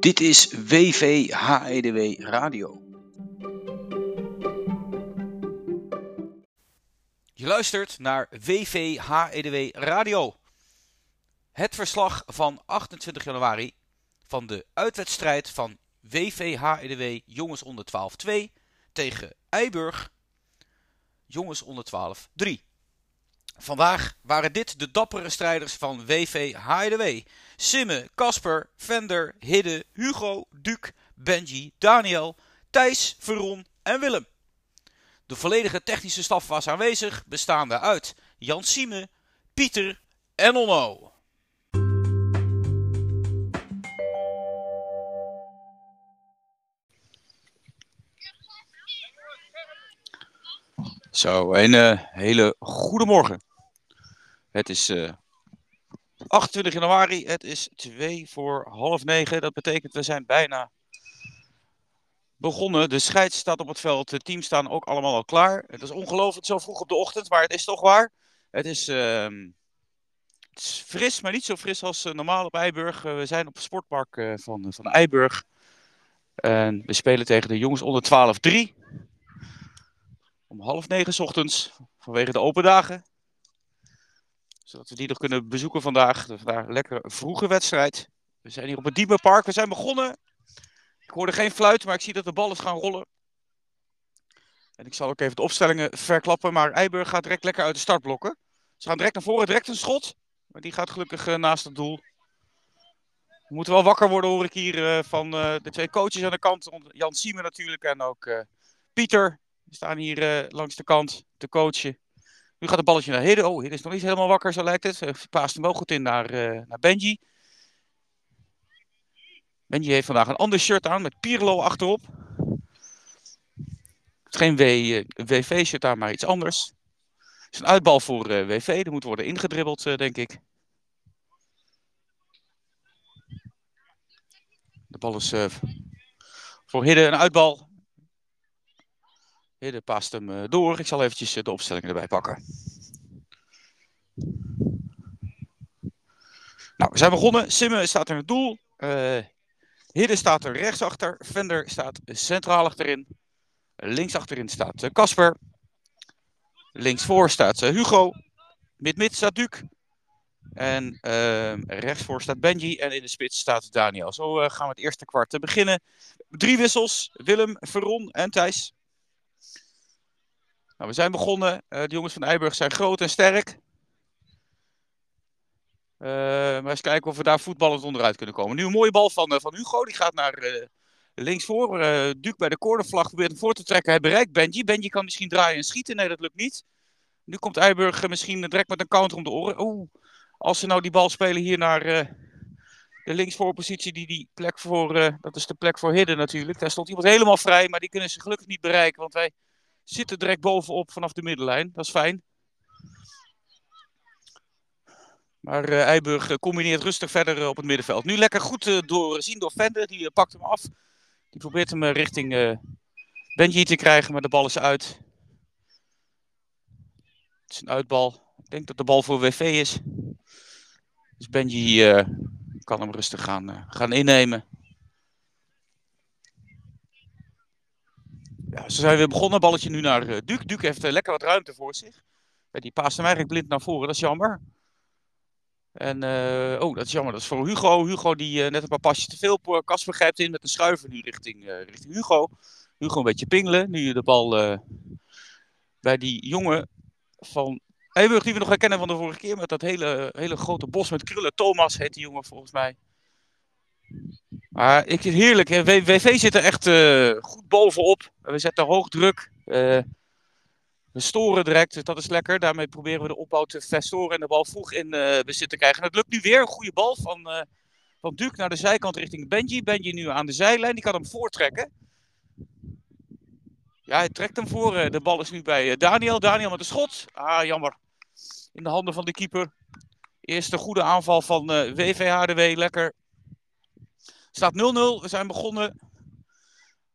Dit is WVHEDW Radio. Je luistert naar WVHEDW Radio. Het verslag van 28 januari van de uitwedstrijd van WVHEDW Jongens onder 12 2 tegen Eiburg Jongens onder 12 3. Vandaag waren dit de dappere strijders van WV HDW. Simme, Casper, Vender, Hidde, Hugo, Duc, Benji, Daniel, Thijs, Veron en Willem. De volledige technische staf was aanwezig, bestaande uit Jan Sieme, Pieter en Onno. Zo, een uh, hele goede morgen. Het is uh, 28 januari, het is 2 voor half 9. Dat betekent we zijn bijna begonnen. De scheids staat op het veld, de teams staan ook allemaal al klaar. Het is ongelooflijk zo vroeg op de ochtend, maar het is toch waar. Het is, uh, het is fris, maar niet zo fris als uh, normaal op Eiburg. we zijn op het sportpark uh, van, van Eiburg. En we spelen tegen de jongens onder 12-3 om half negen ochtends vanwege de open dagen. Zodat we die nog kunnen bezoeken vandaag. Vandaag een lekkere vroege wedstrijd. We zijn hier op het Diemenpark. We zijn begonnen. Ik hoorde geen fluit, maar ik zie dat de ballen gaan rollen. En ik zal ook even de opstellingen verklappen. Maar Eiburg gaat direct lekker uit de startblokken. Ze gaan direct naar voren, direct een schot. Maar die gaat gelukkig uh, naast het doel. We moeten wel wakker worden, hoor ik hier, uh, van uh, de twee coaches aan de kant. Jan Siemen natuurlijk en ook Pieter. We staan hier langs de kant te coachen. Nu gaat het balletje naar Hidde. Oh, Hidde is nog niet helemaal wakker, zo lijkt het. Paast hem wel goed in naar, uh, naar Benji. Benji heeft vandaag een ander shirt aan met Pirlo achterop. Het is geen WV-shirt aan, maar iets anders. Het is een uitbal voor WV. Er moet worden ingedribbeld, denk ik. De bal is voor Hidde een uitbal. Hidde past hem uh, door. Ik zal eventjes uh, de opstellingen erbij pakken. Nou, we zijn begonnen. Simme staat in het doel. Uh, Hidde staat er rechtsachter. Vender staat centraal achterin. Links achterin staat Casper. Links voor staat Hugo. Mid-mid staat Duc. En rechtsvoor staat Benji. En in de spits staat Daniel. Zo gaan we het eerste kwart beginnen. Drie wissels. Willem, Veron en Thijs. Nou, we zijn begonnen. Uh, de jongens van Eiburg zijn groot en sterk. Uh, maar eens kijken of we daar voetballend onderuit kunnen komen. Nu een mooie bal van, uh, van Hugo. Die gaat naar links voor. Duke bij de cornervlag probeert hem voor te trekken. Hij bereikt Benji. Benji kan misschien draaien en schieten. Nee, dat lukt niet. Nu komt Eiburg misschien direct met een counter om de oren. Oeh, als ze nou die bal spelen hier naar de linksvoorpositie. Die, die plek voor, dat is de plek voor Hidden natuurlijk. Daar stond iemand helemaal vrij. Maar die kunnen ze gelukkig niet bereiken. Want wij zitten direct bovenop vanaf de middenlijn. Dat is fijn. Maar uh, Eiburg uh, combineert rustig verder uh, op het middenveld. Nu lekker goed doorzien door Vender. Die pakt hem af. Die probeert hem richting Benji te krijgen, maar de bal is uit. Het is een uitbal. Ik denk dat de bal voor WV is. Dus Benji kan hem rustig gaan, gaan innemen. Ja, ze zijn weer begonnen. Balletje nu naar uh, Duke. Duke heeft uh, lekker wat ruimte voor zich. Die paast hem eigenlijk blind naar voren. Dat is jammer. En, uh, oh, dat is jammer. Dat is voor Hugo. Hugo die net een paar pasjes te veel op Kasper grijpt in met een schuiver nu richting, richting Hugo. Hugo een beetje pingelen. Nu de bal bij die jongen van Eiburg die we nog herkennen van de vorige keer. Met dat hele, hele grote bos met krullen. Thomas heet die jongen volgens mij. Maar ik heerlijk. WV zit er echt uh, goed bovenop. We zetten hoog druk. Uh, we storen direct, dus dat is lekker. Daarmee proberen we de opbouw te verstoren en de bal vroeg in uh, bezit te krijgen. En het lukt nu weer. Een goede bal van, van Duke naar de zijkant richting Benji. Benji nu aan de zijlijn. Die kan hem voortrekken. Ja, hij trekt hem voor. De bal is nu bij Daniel. Daniel met een schot. Ah, jammer. In de handen van de keeper. Eerste goede aanval van WVHDW. Lekker staat 0-0. We zijn begonnen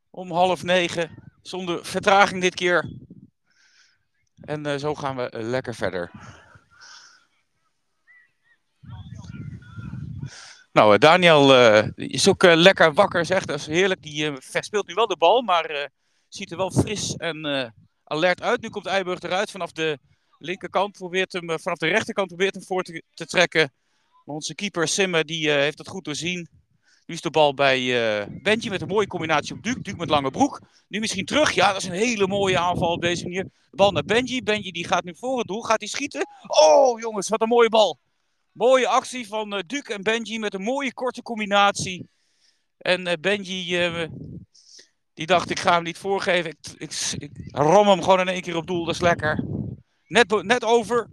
om half negen. Zonder vertraging dit keer. En uh, zo gaan we lekker verder. Nou, Daniel is ook lekker wakker, zegt. Dat is heerlijk. Die verspeelt nu wel de bal, maar ziet er wel fris en alert uit. Nu komt Eiburg eruit vanaf de linkerkant. Probeert hem, vanaf de rechterkant probeert hem voor te, trekken. Maar onze keeper Simmer die, heeft dat goed doorzien. Nu is de bal bij uh, Benji met een mooie combinatie op Duke. Duke met lange broek. Nu misschien terug. Ja, dat is een hele mooie aanval op deze manier. De bal naar Benji. Benji die gaat nu voor het doel. Gaat hij schieten? Oh jongens, wat een mooie bal. Mooie actie van uh, Duke en Benji met een mooie korte combinatie. En uh, Benji die dacht ik ga hem niet voorgeven. Ik, ik, ik, ram hem gewoon in één keer op doel. Dat is lekker. Net, net over.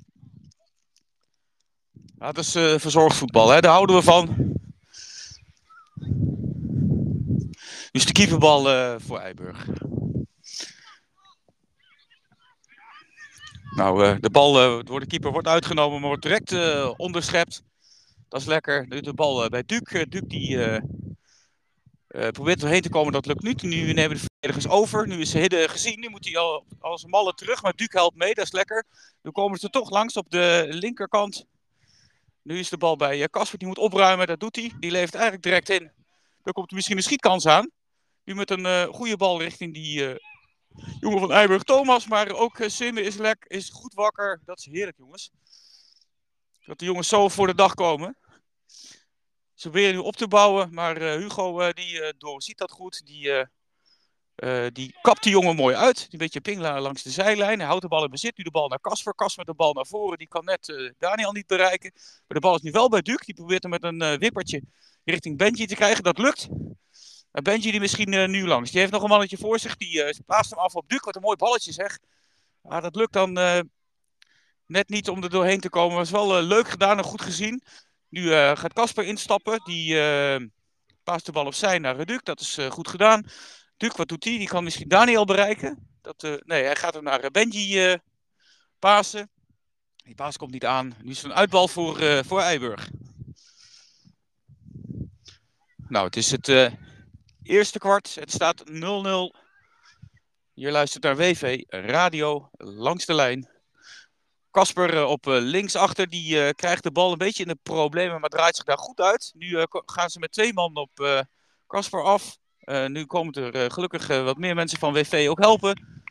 Ja, dat is verzorgd voetbal. Hè? Daar houden we van. Dus de keeperbal uh, voor Eiburg. Nou, uh, de bal uh, de keeper wordt uitgenomen, maar wordt direct onderschept. Dat is lekker. Nu de bal bij Duke. Duke die probeert erheen te komen, dat lukt niet. Nu nemen de verdedigers over. Nu is Hidde gezien. Nu moet hij al als malle terug, maar Duke helpt mee. Dat is lekker. Nu komen ze toch langs op de linkerkant. Nu is de bal bij Casper. die moet opruimen. Dat doet hij. Die levert eigenlijk direct in. Dan komt misschien een schietkans aan. Nu met een uh, goede bal richting die uh, jongen van Eiburg Thomas. Maar ook uh, is, lek, is goed wakker. Dat is heerlijk, jongens. Dat de jongens zo voor de dag komen. Ze proberen nu op te bouwen. Maar Hugo die doorziet dat goed. Die, die kapt die jongen mooi uit. Die beetje pingla langs de zijlijn. Hij houdt de bal in bezit. Nu de bal naar Kasper. Kasper met de bal naar voren. Die kan net Daniel niet bereiken. Maar de bal is nu wel bij Duke. Die probeert hem met een wippertje richting Benji te krijgen. Dat lukt. Maar Benji die misschien nu langs. Die heeft nog een mannetje voor zich. Die plaatst hem af op Duk. Wat een mooi balletje zeg. Maar dat lukt dan net niet om er doorheen te komen. Was wel leuk gedaan en goed gezien. Nu gaat Casper instappen. Die paast de bal opzij naar Reduk. Dat is goed gedaan. Duk, wat doet hij? Die kan misschien Daniel bereiken. Dat, nee, hij gaat hem naar Benji pasen. Die paas komt niet aan. Nu is het een uitbal voor, voor Eiburg. Nou, het is het uh, eerste kwart. Het staat 0-0. Je luistert naar WV Radio langs de lijn. Kasper uh, op uh, linksachter, die krijgt de bal een beetje in de problemen, maar draait zich daar goed uit. Nu gaan ze met twee man op Kasper af. Nu komen er gelukkig wat meer mensen van WV ook helpen.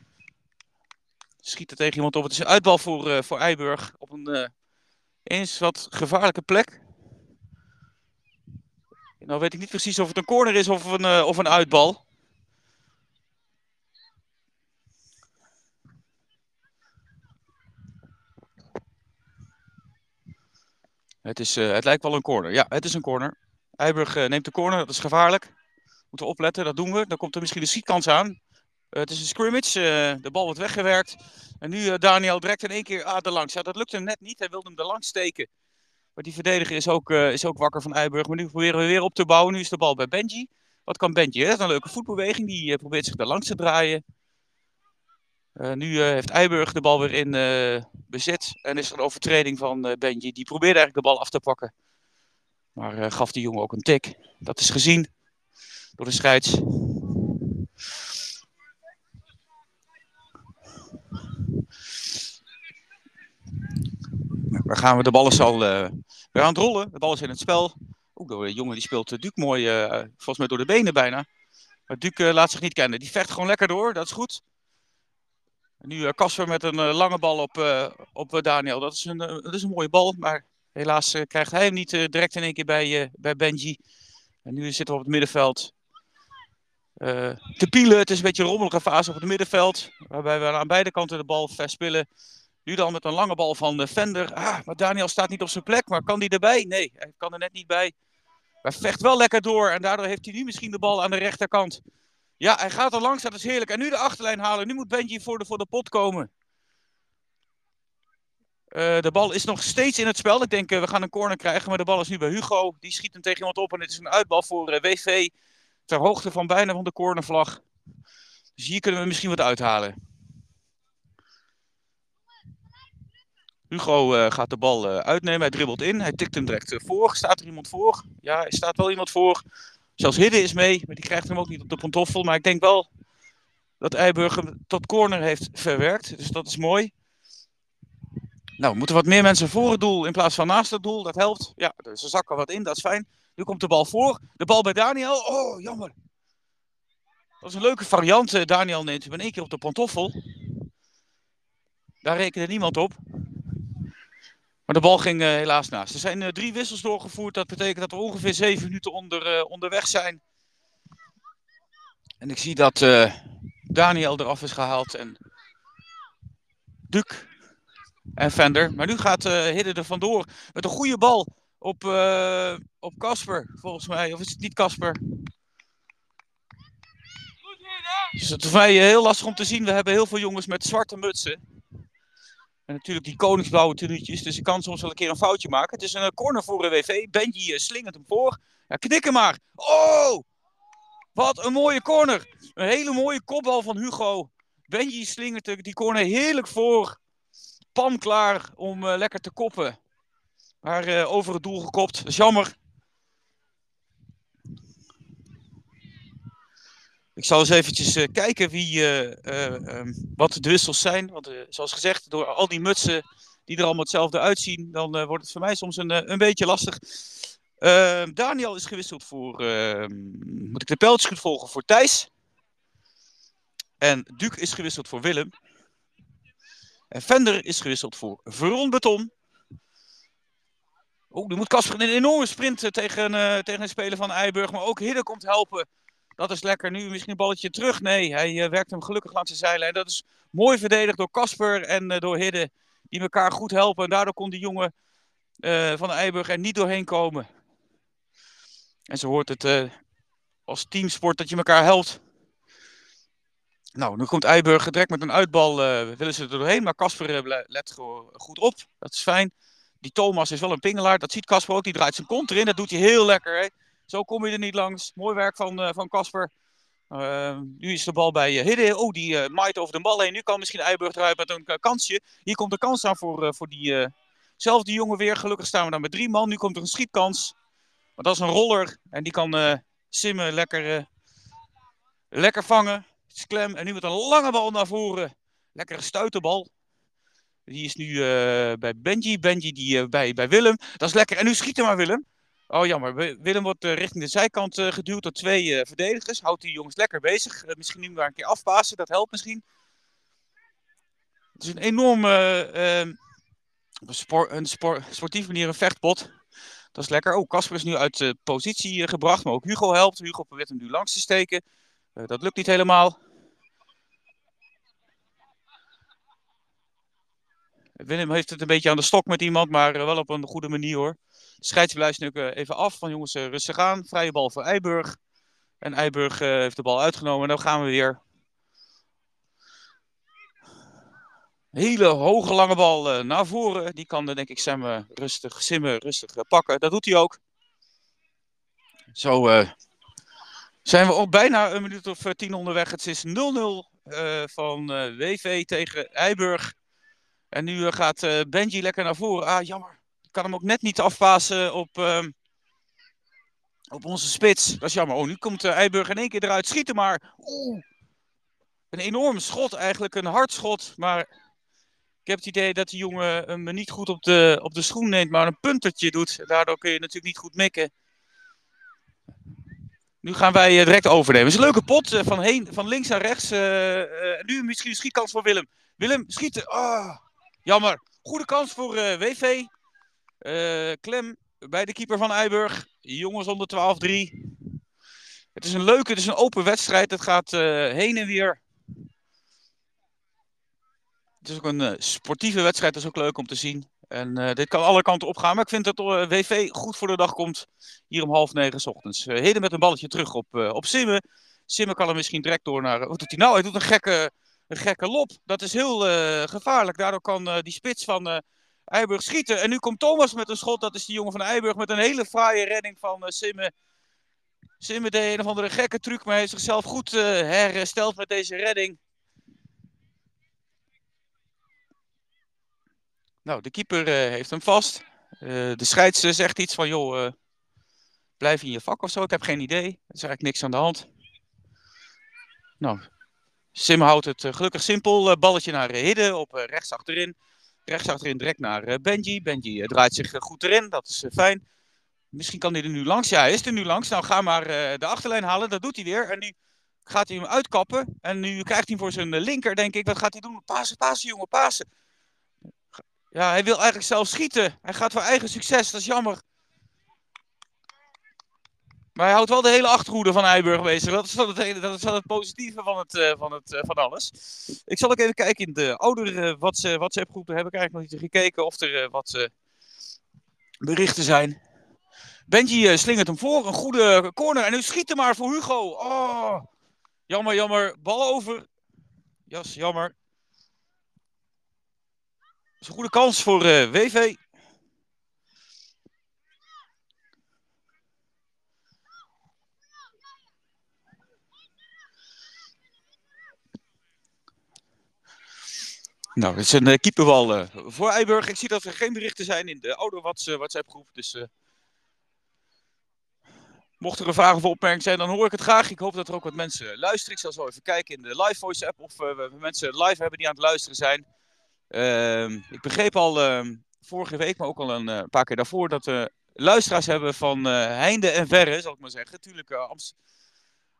Schieten tegen iemand op. Het is een uitbal voor, voor Eiburg op een eens wat gevaarlijke plek. Nou weet ik niet precies of het een corner is of een, of een uitbal. Het, is, het lijkt wel een corner. Ja, het is een corner. Eiburg neemt de corner, dat is gevaarlijk. Moeten opletten, dat doen we. Dan komt er misschien een schietkans aan. het is een scrimmage, de bal wordt weggewerkt. En nu Daniel direct in één keer ah, langs. Dat lukt hem net niet, hij wilde hem er langs steken. Maar die verdediger is ook, uh, is ook wakker van Eiburg. Maar nu proberen we weer op te bouwen. Nu is de bal bij Benji. Wat kan Benji? Dat is een leuke voetbeweging. Die uh, probeert zich daar langs te draaien. Uh, nu heeft Eiburg de bal weer in bezit. En is er een overtreding van Benji. Die probeerde eigenlijk de bal af te pakken. Maar gaf die jongen ook een tik. Dat is gezien door de scheids. Daar gaan we. De bal is al uh, weer aan het rollen. De bal is in het spel. Ook de jongen die speelt uh, Duke mooi, uh, volgens mij door de benen bijna. Maar Duke laat zich niet kennen. Die vecht gewoon lekker door, dat is goed. En nu Casper met een lange bal op, op Daniel. Dat is, een, dat is een mooie bal, maar helaas krijgt hij hem niet direct in één keer bij, bij Benji. En nu zitten we op het middenveld. Te pielen, het is een beetje een rommelige fase op het middenveld. Waarbij we aan beide kanten de bal verspillen. Nu dan met een lange bal van de Vender. Ah, maar Daniel staat niet op zijn plek. Maar kan hij erbij? Nee, hij kan er net niet bij. Hij vecht wel lekker door. En daardoor heeft hij nu misschien de bal aan de rechterkant. Ja, hij gaat er langs. Dat is heerlijk. En nu de achterlijn halen. Nu moet Benji voor de, voor de pot komen. Uh, de bal is nog steeds in het spel. Ik denk, uh, we gaan een corner krijgen. Maar de bal is nu bij Hugo. Die schiet hem tegen iemand op. En het is een uitbal voor eh, WV. Ter hoogte van bijna van de cornervlag. Dus hier kunnen we misschien wat uithalen. Hugo uh, gaat de bal uh, uitnemen, hij dribbelt in, hij tikt hem direct uh, voor. Staat er iemand voor? Ja, er staat wel iemand voor. Zelfs Hidde is mee, maar die krijgt hem ook niet op de pantoffel. Maar ik denk wel dat Eiburg hem tot corner heeft verwerkt. Dus dat is mooi. Nou, moeten wat meer mensen voor het doel in plaats van naast het doel. Dat helpt. Ja, ze zakken wat in, dat is fijn. Nu komt de bal voor. De bal bij Daniel. Oh, jammer. Dat is een leuke variant. Daniel neemt hem in één keer op de pantoffel. Daar rekende niemand op. Maar de bal ging uh, helaas naast. Er zijn uh, drie wissels doorgevoerd. Dat betekent dat we ongeveer zeven minuten onder, onderweg zijn. En ik zie dat Daniel eraf is gehaald. En Duc en Vender. Maar nu gaat Hidde er vandoor. Met een goede bal op op Casper, volgens mij. Of is het niet Casper? Dus het is voor mij heel lastig om te zien. We hebben heel veel jongens met zwarte mutsen. En natuurlijk die koningsblauwe tenuutjes. Dus ik kan soms wel een keer een foutje maken. Het is een corner voor de WV. Benji slingert hem voor. Ja, knikken maar. Oh! Wat een mooie corner. Een hele mooie kopbal van Hugo. Benji slingert die corner heerlijk voor. Pam klaar om lekker te koppen. Maar uh, over het doel gekopt. Dat is jammer. Ik zal eens eventjes uh, kijken wie, uh, uh, wat de wissels zijn. Want zoals gezegd, door al die mutsen die er allemaal hetzelfde uitzien, dan wordt het voor mij soms een, een beetje lastig. Ehm, Daniel is gewisseld voor, ehm, moet ik de pijltjes goed volgen, voor Thijs. En Duc is gewisseld voor Willem. En Vender is gewisseld voor Veron Beton. Oh, nu moet Casper een enorme sprint tegen, tegen een speler van Eiburg. Maar ook Hidde komt helpen. Dat is lekker. Nu misschien een balletje terug. Nee, hij uh, werkt hem gelukkig langs de zijlijn. Dat is mooi verdedigd door Casper en uh, door Hidde. Die elkaar goed helpen. En daardoor kon die jongen uh, van Eiburg er niet doorheen komen. En zo hoort het als teamsport dat je elkaar helpt. Nou, nu komt Eiburg direct met een uitbal. willen ze er doorheen. Maar Casper let goed op. Dat is fijn. Die Thomas is wel een pingelaar. Dat ziet Casper ook. Die draait zijn kont erin. Dat doet hij heel lekker. Hè? Zo kom je er niet langs. Mooi werk van van Casper. Uh, nu is de bal bij uh, Hidde. Oh, die uh, maait over de bal heen. Nu kan misschien Eiburg eruit met een kansje. Hier komt de kans aan voor, voor diezelfde jongen weer. Gelukkig staan we dan met drie man. Nu komt er een schietkans. Maar dat is een roller. En die kan Simmen lekker, lekker vangen. klem. En nu met een lange bal naar voren. Lekkere stuiterbal. Die is nu bij Benji. Benji die, bij, bij Willem. Dat is lekker. En nu schiet er maar Willem. Oh jammer, Willem wordt uh, richting de zijkant geduwd door twee verdedigers. Houdt die jongens lekker bezig. misschien nu maar een keer afpassen, dat helpt misschien. Het is een enorm ehm, sport, een sport, sportief manier een vechtpot. Dat is lekker. Oh, Casper is nu uit positie gebracht, maar ook Hugo helpt. Hugo probeert hem nu langs te steken. dat lukt niet helemaal. Willem heeft het een beetje aan de stok met iemand, maar wel op een goede manier hoor. De nu even af van jongens uh, rustig aan. Vrije bal voor Eiburg. En Eiburg heeft de bal uitgenomen. En dan gaan we weer. Hele hoge lange bal naar voren. Die kan denk ik Sam rustig, Simmen rustig pakken. Dat doet hij ook. Zo zijn we al bijna een minuut of tien onderweg. Het is 0-0 van WV tegen Eiburg. En nu gaat Benji lekker naar voren. Ah, jammer kan hem ook net niet afpassen op, uh, op onze spits. Dat is jammer. Oh, nu komt uh, Eiburg in één keer eruit. Schieten maar. Oeh. Een enorm schot eigenlijk. Een hard schot. Maar ik heb het idee dat die jongen hem niet goed op de, op de schoen neemt. Maar een puntertje doet. Daardoor kun je natuurlijk niet goed mikken. Nu gaan wij uh, direct overnemen. Het is een leuke pot. Uh, van, heen, van links naar rechts. nu misschien een schietkans voor Willem. Willem, schieten. Oh, jammer. Goede kans voor WV. Uh, klem bij de keeper van Eiburg. Jongens onder 12-3. Het is een leuke, het is een open wedstrijd. Het gaat uh, heen en weer. Het is ook een sportieve wedstrijd. Dat is ook leuk om te zien. En dit kan alle kanten opgaan. Maar ik vind dat WV goed voor de dag komt. Hier om half negen s ochtends. Heden met een balletje terug op, op Simmen. Simmen kan er misschien direct door naar... Wat doet hij nou? Hij doet een gekke, een gekke lop. Dat is heel gevaarlijk. Daardoor kan die spits van Eiburg schieten. En nu komt Thomas met een schot. Dat is die jongen van Eiburg met een hele fraaie redding van Simme. Simme deed een of andere gekke truc, maar heeft zichzelf goed hersteld met deze redding. Nou, de keeper heeft hem vast. de scheids zegt iets van, joh, blijf in je vak of zo. Ik heb geen idee. Er is eigenlijk niks aan de hand. Nou, Sim houdt het gelukkig simpel. balletje naar Hidden op rechts achterin. Rechts achterin direct naar eh, Benji. Benji eh, draait zich eh, goed erin, dat is fijn. Misschien kan hij er nu langs. Ja, hij is er nu langs. Nou, ga maar de achterlijn halen. Dat doet hij weer. En nu gaat hij hem uitkappen. En nu krijgt hij hem voor zijn linker, denk ik. Wat gaat hij doen? Pasen, pasen, jongen, pasen. Ja, hij wil eigenlijk zelf schieten. Hij gaat voor eigen succes. Dat is jammer. Maar hij houdt wel de hele achterhoede van Eiburg bezig. Dat is wel het, dat is het positieve van, het, uh, van, het, uh, van alles. Ik zal ook even kijken in de oudere WhatsApp groepen. Heb ik eigenlijk nog niet gekeken of er wat berichten zijn. Benji slingert hem voor. Een goede corner. En nu schiet hem maar voor Hugo. Oh, jammer, jammer. Bal over. Jas, jammer. Dat is een goede kans voor WV. Nou, het is een uh, keeperbal uh, voor Eiburg. Ik zie dat er geen berichten zijn in de oude WhatsApp groep. Dus mochten er vragen of opmerkingen zijn, dan hoor ik het graag. Ik hoop dat er ook wat mensen luisteren. Ik zal zo even kijken in de live voice app of we mensen live hebben die aan het luisteren zijn. Ehm, ik begreep al ehm, vorige week, maar ook al een paar keer daarvoor, dat we luisteraars hebben van heinde en verre, zal ik maar zeggen. Tuurlijk, Amsterdam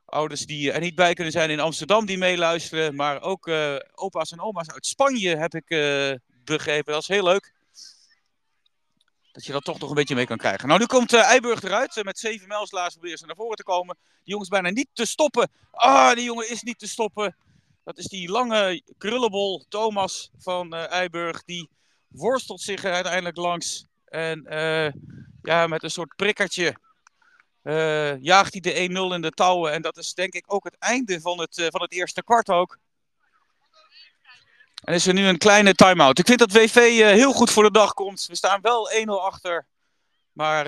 ouders die er niet bij kunnen zijn in Amsterdam die meeluisteren. Maar ook uh, opa's en oma's uit Spanje heb ik uh, begrepen. Dat is heel leuk. Dat je dat toch nog een beetje mee kan krijgen. Nou, nu komt uh, Eiburg eruit. met zeven mijlslaars proberen ze naar voren te komen. Die jongen is bijna niet te stoppen. Ah, die jongen is niet te stoppen. Dat is die lange krullenbol Thomas van Eiburg. Die worstelt zich er uiteindelijk langs. En ja, met een soort prikkertje uh, jaagt hij de 1-0 in de touwen. En dat is denk ik ook het einde van het, uh, van het eerste kwart ook. En is er nu een kleine time-out. Ik vind dat WV eh, heel goed voor de dag komt. We staan wel 1-0 achter. Maar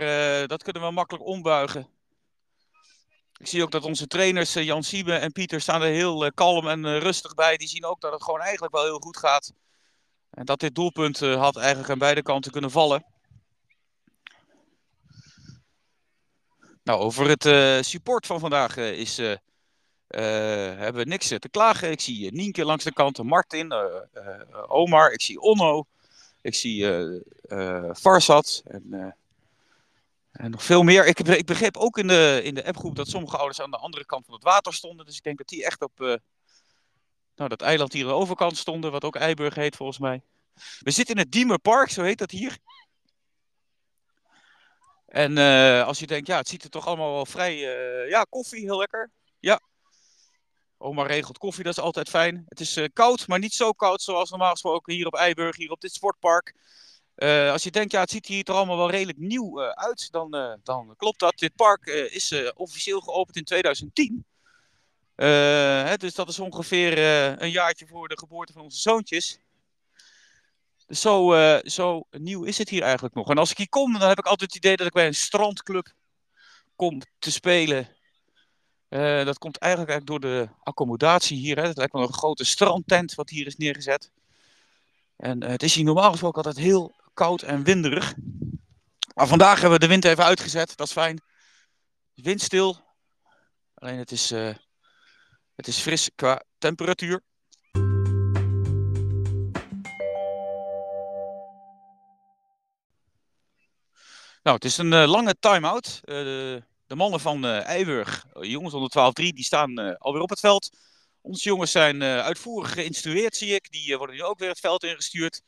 dat kunnen we makkelijk ombuigen. Ik zie ook dat onze trainers Jan Siebe en Pieter staan er heel kalm en rustig bij. Die zien ook dat het gewoon eigenlijk wel heel goed gaat. En dat dit doelpunt had eigenlijk aan beide kanten kunnen vallen. Nou, over het uh, support van vandaag uh, is, uh, hebben we niks te klagen. Ik zie Nienke langs de kant, Martin, Omar, ik zie Onno, ik zie Farsad en, en, nog veel meer. Ik, ik, begreep ook in de, in de appgroep dat sommige ouders aan de andere kant van het water stonden. Dus ik denk dat die echt op nou, dat eiland hier de overkant stonden, wat ook Eiburg heet volgens mij. We zitten in het Diemerpark, zo heet dat hier. En uh, als je denkt, ja, het ziet er toch allemaal wel vrij... Uh, ja, koffie, heel lekker. Ja. Oma regelt koffie, dat is altijd fijn. Het is uh, koud, maar niet zo koud zoals normaal gesproken hier op Eiburg, hier op dit sportpark. als je denkt, ja, het ziet hier toch allemaal wel redelijk nieuw uit, dan, dan klopt dat. Dit park is officieel geopend in 2010. Hè, dus dat is ongeveer een jaartje voor de geboorte van onze zoontjes. Zo, uh, zo nieuw is het hier eigenlijk nog. En als ik hier kom, dan heb ik altijd het idee dat ik bij een strandclub kom te spelen. Uh, dat komt eigenlijk, eigenlijk door de accommodatie hier. Het lijkt wel een grote strandtent wat hier is neergezet. En uh, het is hier normaal gesproken altijd heel koud en winderig. Maar vandaag hebben we de wind even uitgezet. Dat is fijn. Windstil. Alleen het is, het is fris qua temperatuur. Nou, het is een uh, lange time-out. Uh, de mannen van uh, Eiburg, jongens onder 12-3, die staan alweer op het veld. Onze jongens zijn uitvoerig geïnstrueerd, zie ik. Die worden nu ook weer het veld ingestuurd.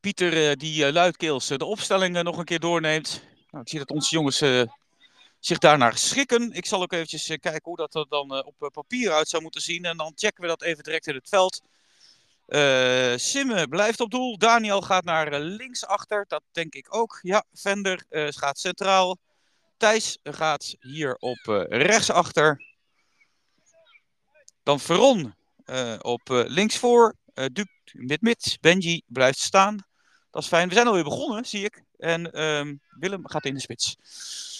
Pieter, die luidkeels de opstelling nog een keer doorneemt. Nou, ik zie dat onze jongens zich daarnaar schikken. Ik zal ook eventjes kijken hoe dat er dan op papier uit zou moeten zien. En dan checken we dat even direct in het veld. Uh, Simme blijft op doel. Daniel gaat naar uh, linksachter. Dat denk ik ook. Ja, Vender uh, gaat centraal. Thijs gaat hier op rechtsachter. Dan Veron op linksvoor. Duc mid-mid. Benji blijft staan. Dat is fijn. We zijn alweer begonnen, zie ik. En ehm, Willem gaat in de spits.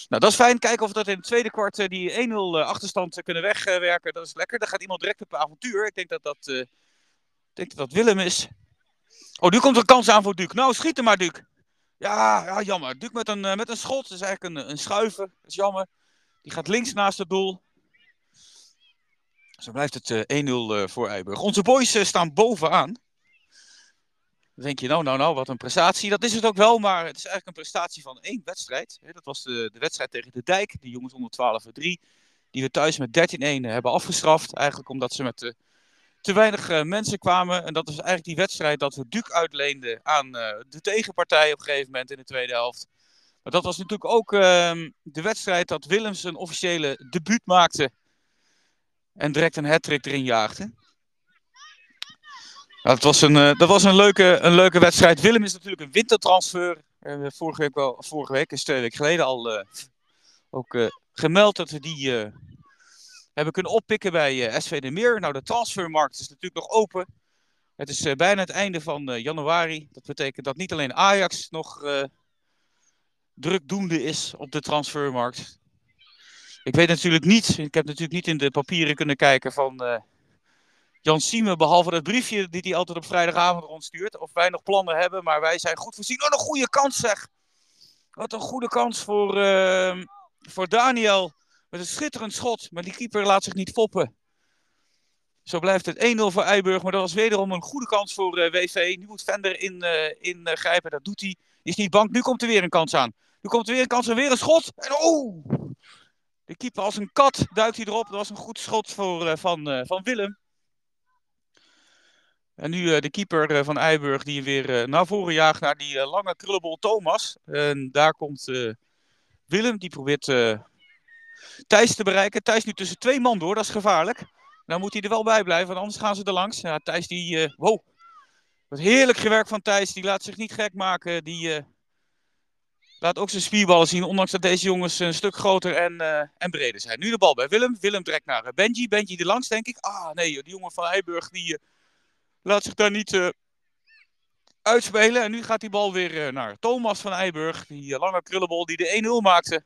Nou, dat is fijn. Kijken of we dat in het tweede kwart die 1-0 achterstand kunnen wegwerken. Dat is lekker. Dan gaat iemand direct op avontuur. Ik denk dat dat denk dat Willem is. Oh, nu komt er een kans aan voor Duke. Nou, schiet hem maar, Duke. Ja, ja jammer. Duke met een, uh, met een schot. Dat is eigenlijk een, een schuiver. Dat is jammer. Die gaat links naast het doel. Zo blijft het uh, 1-0 uh, voor Eiburg. Onze boys staan bovenaan. Dan denk je, nou, nou, nou, wat een prestatie. Dat is het ook wel, maar het is eigenlijk een prestatie van één wedstrijd. Dat was de, de wedstrijd tegen de Dijk, de jongens onder 12 en 3. Die we thuis met 13-1 hebben afgestraft. Eigenlijk omdat ze met te, te weinig mensen kwamen. En dat was eigenlijk die wedstrijd dat we Duke uitleenden aan de tegenpartij op een gegeven moment in de tweede helft. Maar dat was natuurlijk ook ehm, de wedstrijd dat Willems een officiële debuut maakte. En direct een hat-trick erin jaagde. dat was, een, uh, dat was een, leuke, een leuke wedstrijd. Willem is natuurlijk een wintertransfer. Vorige, week wel, vorige week, is twee weken geleden al ook gemeld dat we die hebben kunnen oppikken bij SV de Meer. Nou, de transfermarkt is natuurlijk nog open. Het is bijna het einde van januari. Dat betekent dat niet alleen Ajax nog drukdoende is op de transfermarkt. Ik weet natuurlijk niet, ik heb natuurlijk niet in de papieren kunnen kijken van Jan Siemen, behalve dat briefje die hij altijd op vrijdagavond rondstuurt, of wij nog plannen hebben, maar wij zijn goed voorzien. Wat een goede kans zeg! Wat een goede kans voor, voor Daniel. Met een schitterend schot, maar die keeper laat zich niet foppen. Zo blijft het 1-0 voor Eiburg, maar dat was wederom een goede kans voor uh, eh, WV. Nu moet Vender ingrijpen, in, dat doet hij. Is niet bang, nu komt er weer een kans aan. Nu komt er weer een kans en weer een schot. En oh! De keeper als een kat duikt hij erop. Dat was een goed schot voor, uh, van, uh, van Willem. En nu uh, de keeper van Eiburg die weer naar voren jaagt naar die lange krullebol Thomas. En daar komt Willem, die probeert Thijs te bereiken. Thijs nu tussen twee man door, dat is gevaarlijk. Nou moet hij er wel bij blijven, want anders gaan ze er langs. Ja, Thijs die, wow. Wat heerlijk gewerkt van Thijs, die laat zich niet gek maken. Die Laat ook zijn spierballen zien, ondanks dat deze jongens een stuk groter en, uh, en breder zijn. Nu de bal bij Willem. Willem trekt naar uh, Benji. Benji er langs, denk ik. Ah, nee, die jongen van Eiburg die uh, laat zich daar niet uitspelen. En nu gaat die bal weer naar Thomas van Eiburg. Die lange krullenbol die de 1-0 maakte.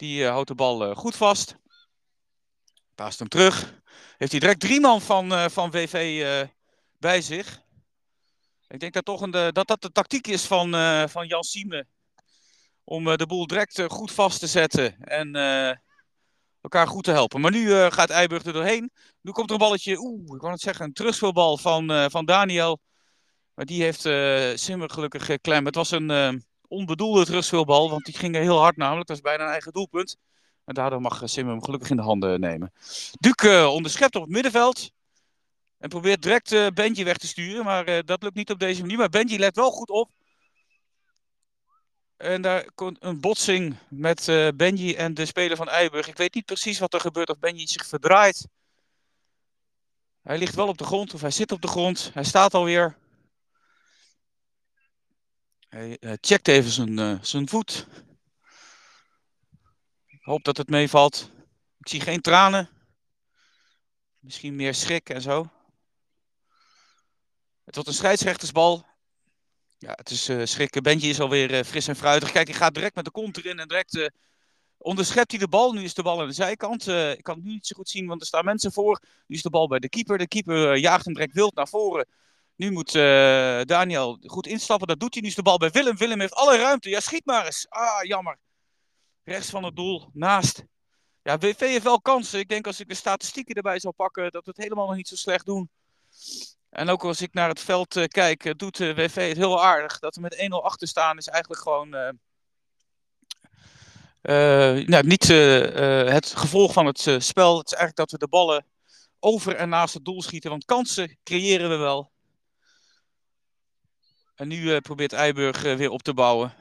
Die houdt de bal goed vast. Paast hem terug. Heeft hij direct drie man van, van VV bij zich. Ik denk dat, toch een, dat dat de tactiek is van, van Jan Siemen om eh, de boel direct eh, goed vast te zetten en eh, elkaar goed te helpen. Maar nu gaat Eiburg er doorheen. Nu komt er een balletje, oeh, ik wou het zeggen, een terugspeelbal van, van Daniel. Maar die heeft Simmer gelukkig geklemd. Het was een onbedoelde terugspeelbal, want die ging heel hard namelijk. Dat is bijna een eigen doelpunt. En daardoor mag Simmer hem gelukkig in de handen nemen. Duke onderschept op het middenveld. En probeert direct uh, Benji weg te sturen. Maar dat lukt niet op deze manier. Maar Benji let wel goed op. En daar komt een botsing met Benji en de speler van Eiburg. Ik weet niet precies wat er gebeurt of Benji zich verdraait. Hij ligt wel op de grond of hij zit op de grond. Hij staat alweer. Hij uh, checkt even zijn, uh, zijn voet. Ik hoop dat het meevalt. Ik zie geen tranen. Misschien meer schrik en zo. Het wordt een scheidsrechtersbal. Ja, het is uh, schrikken. Benji is alweer uh, fris en fruitig. Kijk, hij gaat direct met de kont erin en direct onderschept hij de bal. Nu is de bal aan de zijkant. ik kan het nu niet zo goed zien, want er staan mensen voor. Nu is de bal bij de keeper. De keeper jaagt hem direct wild naar voren. Nu moet Daniel goed instappen. Dat doet hij. Nu is de bal bij Willem. Willem heeft alle ruimte. Ja, schiet maar eens. Ah, jammer. Rechts van het doel. Naast. Ja, WV heeft wel kansen. Ik denk als ik de statistieken erbij zou pakken, dat we het helemaal nog niet zo slecht doen. En ook als ik naar het veld uh, kijk, uh, doet de WV het heel aardig. Dat we met 1-0 achter staan is eigenlijk gewoon uh, nou, niet het gevolg van het spel. Het is eigenlijk dat we de ballen over en naast het doel schieten. Want kansen creëren we wel. En nu probeert Eiburg weer op te bouwen.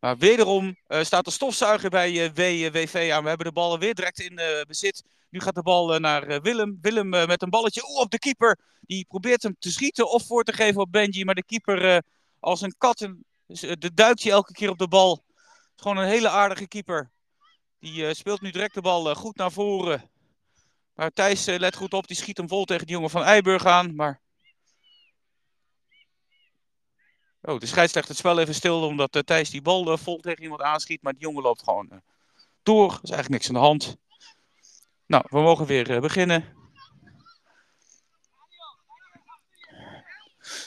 Maar wederom staat de stofzuiger bij WV aan. We hebben de ballen weer direct in bezit. Nu gaat de bal naar Willem. Willem met een balletje op de keeper. Die probeert hem te schieten of voor te geven op Benji. Maar de keeper als een kat, uh, de duikt elke keer op de bal. Gewoon een hele aardige keeper. Die speelt nu direct de bal goed naar voren. Maar Thijs let goed op, die schiet hem vol tegen de jongen van Eiburg aan. Maar... Oh, de scheidsrechter het spel even stil omdat Thijs die bal vol tegen iemand aanschiet. Maar die jongen loopt gewoon door. Er is eigenlijk niks aan de hand. Nou, we mogen weer beginnen.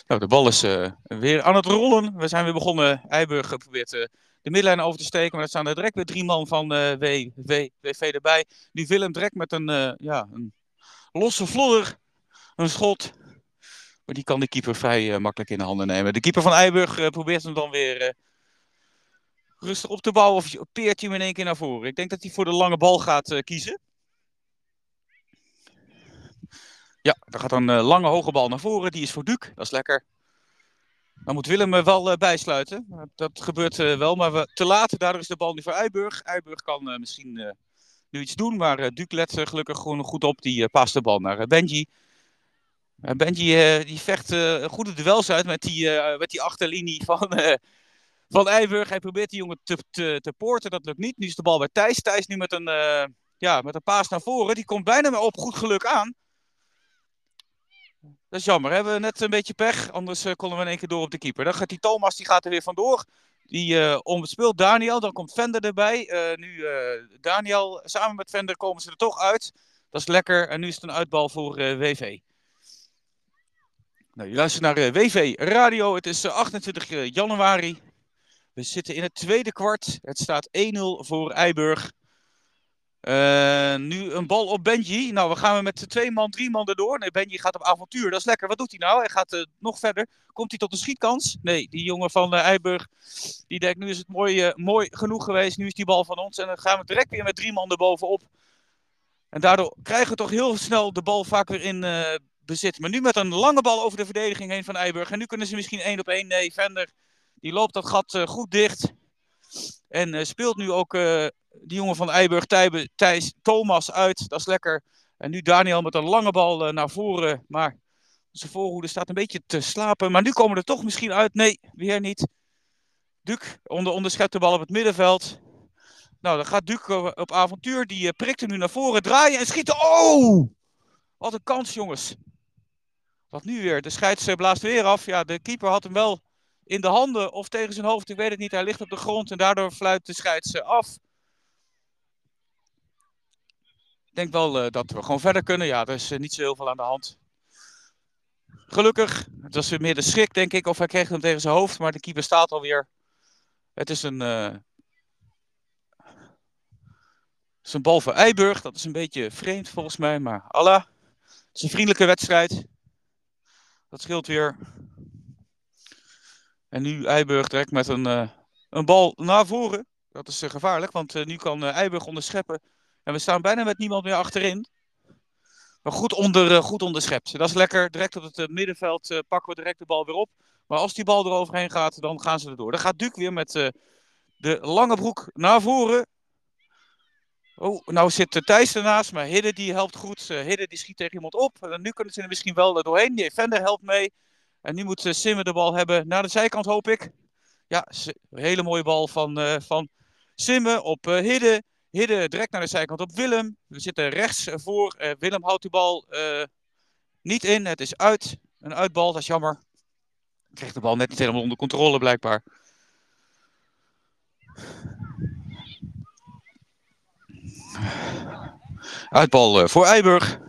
Nou, de bal is weer aan het rollen. We zijn weer begonnen. Eiburg probeert de middenlijn over te steken. Maar er staan er direct weer drie man van WV erbij. Nu Willem direct met een, ja, een losse vlodder. Een schot. Maar die kan de keeper vrij makkelijk in de handen nemen. De keeper van Eiburg probeert hem dan weer rustig op te bouwen. Of peert hij hem in één keer naar voren. Ik denk dat hij voor de lange bal gaat kiezen. Ja, er gaat een lange hoge bal naar voren. Die is voor Duke. Dat is lekker. Dan moet Willem wel bijsluiten. Dat gebeurt wel, maar te laat. Daardoor is de bal nu voor Eiburg. Eiburg kan misschien nu iets doen. Maar Duke let gelukkig gewoon goed op. Die past de bal naar Benji. Benji die vecht goede duels uit met die, met die achterlinie van, van Eiburg. Hij probeert die jongen te, te, te poorten. Dat lukt niet. Nu is de bal bij Thijs. Thijs nu met een, ja, met een paas naar voren. Die komt bijna maar op goed geluk aan. Dat is jammer. Hebben we net een beetje pech. Anders konden we in één keer door op de keeper. Dan gaat die Thomas die gaat er weer vandoor. Die uh, onbespeeld Daniel, dan komt Vender erbij. Nu Daniel, samen met Vender komen ze er toch uit. Dat is lekker. En nu is het een uitbal voor WV. Nou, je luistert naar WV Radio. Het is 28 januari. We zitten in het tweede kwart. Het staat 1-0 voor Eiburg. Uh, nu een bal op Benji. Nou, we gaan met twee man, drie man erdoor. Nee, Benji gaat op avontuur. Dat is lekker. Wat doet hij nou? Hij gaat nog verder. Komt hij tot een schietkans? Nee, die jongen van Eiburg. Die denkt, nu is het mooi, mooi genoeg geweest. Nu is die bal van ons. En dan gaan we direct weer met drie man erbovenop. En daardoor krijgen we toch heel snel de bal vaak weer in bezit. Maar nu met een lange bal over de verdediging heen van Eiburg. En nu kunnen ze misschien één op één. Nee, Vender. Die loopt dat gat goed dicht. En speelt nu ook die jongen van Eiburg, Thijs Thomas uit. Dat is lekker. En nu Daniel met een lange bal naar voren. Maar zijn voorhoede staat een beetje te slapen. Maar nu komen er toch misschien uit. Nee, weer niet. Duc onder, onderschept de bal op het middenveld. Nou, dan gaat Duc op avontuur. Die prikt er nu naar voren. Draaien en schieten. Oh! Wat een kans, jongens. Wat nu weer? De scheids blaast weer af. Ja, de keeper had hem wel in de handen of tegen zijn hoofd. Ik weet het niet. Hij ligt op de grond en daardoor fluit de scheids eh, af. Ik denk wel uh, dat we gewoon verder kunnen. Ja, er is uh, niet zo heel veel aan de hand. Gelukkig, het was meer de schrik, denk ik. Of hij kreeg hem tegen zijn hoofd, maar de keeper staat alweer. Het is een, het is een bal voor Eiburg. Dat is een beetje vreemd volgens mij, maar Allah. Het is een vriendelijke wedstrijd. Dat scheelt weer. En nu Eiburg direct met een, een bal naar voren. Dat is gevaarlijk, want nu kan Eiburg onderscheppen. En we staan bijna met niemand meer achterin. Maar goed, onder, goed onderschept. Dat is lekker. Direct op het middenveld pakken we direct de bal weer op. Maar als die bal eroverheen gaat, dan gaan ze erdoor. Dan gaat Duke weer met de lange broek naar voren. Oh, nou zit Thijs ernaast, maar Hidde die helpt goed. Hidde die schiet tegen iemand op. En nu kunnen ze er misschien wel doorheen. Die Vender helpt mee. En nu moet Simmer de bal hebben naar de zijkant, hoop ik. Ja, een hele mooie bal van, van Simmer op Hidde. Hidde direct naar de zijkant op Willem. We zitten rechts voor. Uh, Willem houdt die bal uh, niet in. Het is uit. Een uitbal, dat is jammer. Krijgt de bal net niet helemaal onder controle blijkbaar. Uitbal uh, voor Eiburg.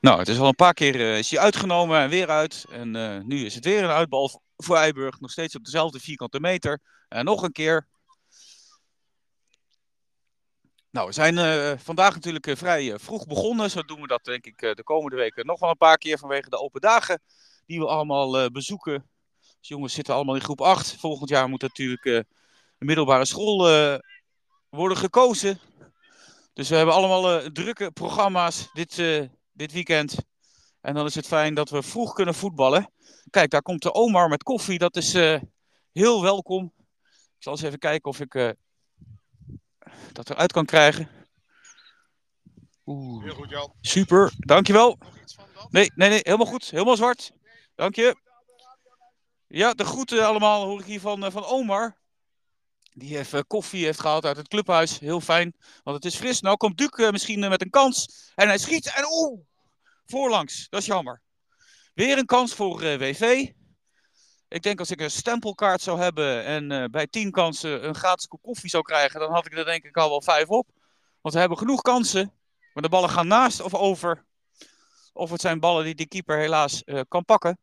Nou, het is al een paar keer uh, is hij uitgenomen en weer uit. En uh, nu is het weer een uitbal voor Eiburg. Nog steeds op dezelfde vierkante meter. En nog een keer. Nou, we zijn vandaag natuurlijk vrij vroeg begonnen. Zo doen we dat denk ik de komende weken nog wel een paar keer vanwege de open dagen die we allemaal bezoeken. Dus jongens zitten allemaal in groep 8. Volgend jaar moet natuurlijk een middelbare school worden gekozen. Dus we hebben allemaal drukke programma's dit, dit weekend. En dan is het fijn dat we vroeg kunnen voetballen. Kijk, daar komt de Omar met koffie. Dat is uh, heel welkom. Ik zal eens even kijken of ik uh, dat eruit kan krijgen. Oeh. Heel goed, Jan. Super, dankjewel. Nee, nee, nee, helemaal goed. Helemaal zwart. Dank je. Ja, de groeten allemaal hoor ik hier van, uh, van Omar. Die heeft koffie heeft gehaald uit het clubhuis. Heel fijn, want het is fris. Nou komt Duke misschien met een kans. En hij schiet en oeh, voorlangs. Dat is jammer. Weer een kans voor WV. Ik denk als ik een stempelkaart zou hebben en bij 10 kansen een gratis koffie zou krijgen, dan had ik er denk ik al wel 5 op. Want we hebben genoeg kansen, maar de ballen gaan naast of over. Of het zijn ballen die de keeper helaas kan pakken.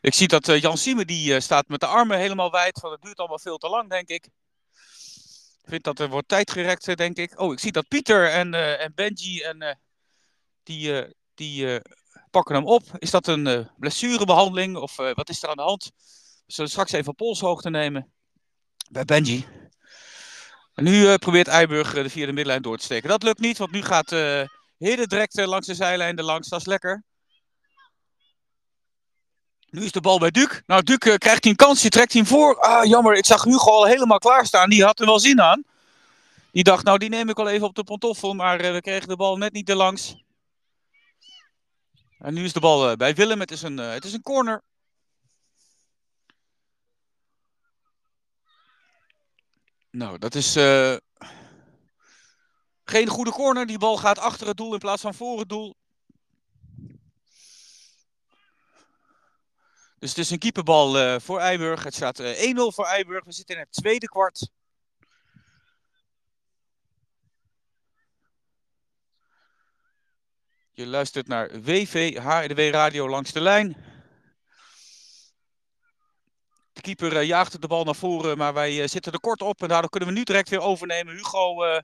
Ik zie dat uh, Jan Siemen die uh, staat met de armen helemaal wijd. Van het duurt allemaal veel te lang, denk ik. Ik vind dat er wordt tijd gerekt, denk ik. Oh, ik zie dat Pieter en, en Benji en die, die pakken hem op. Is dat een blessurebehandeling of wat is er aan de hand? We zullen straks even polshoogte nemen bij Benji. En nu probeert Eiburg de vierde middenlijn door te steken. Dat lukt niet, want nu gaat Hidde direct langs de zijlijn langs. Dat is lekker. Nu is de bal bij Duc. Nou, Duc uh, krijgt hij een kans. Die trekt hem voor. Ah, jammer. Ik zag Hugo al helemaal klaarstaan. Die had er wel zin aan. Die dacht, nou, die neem ik wel even op de pantoffel. Maar uh, we kregen de bal net niet erlangs. En nu is de bal bij Willem. Het is een, het is een corner. Nou, dat is geen goede corner. Die bal gaat achter het doel in plaats van voor het doel. Dus het is een keeperbal uh, voor Eiburg. Het staat uh, 1-0 voor Eiburg. We zitten in het tweede kwart. Je luistert naar WV HRW Radio langs de lijn. De keeper uh, jaagt de bal naar voren, maar wij zitten er kort op. En daardoor kunnen we nu direct weer overnemen. Hugo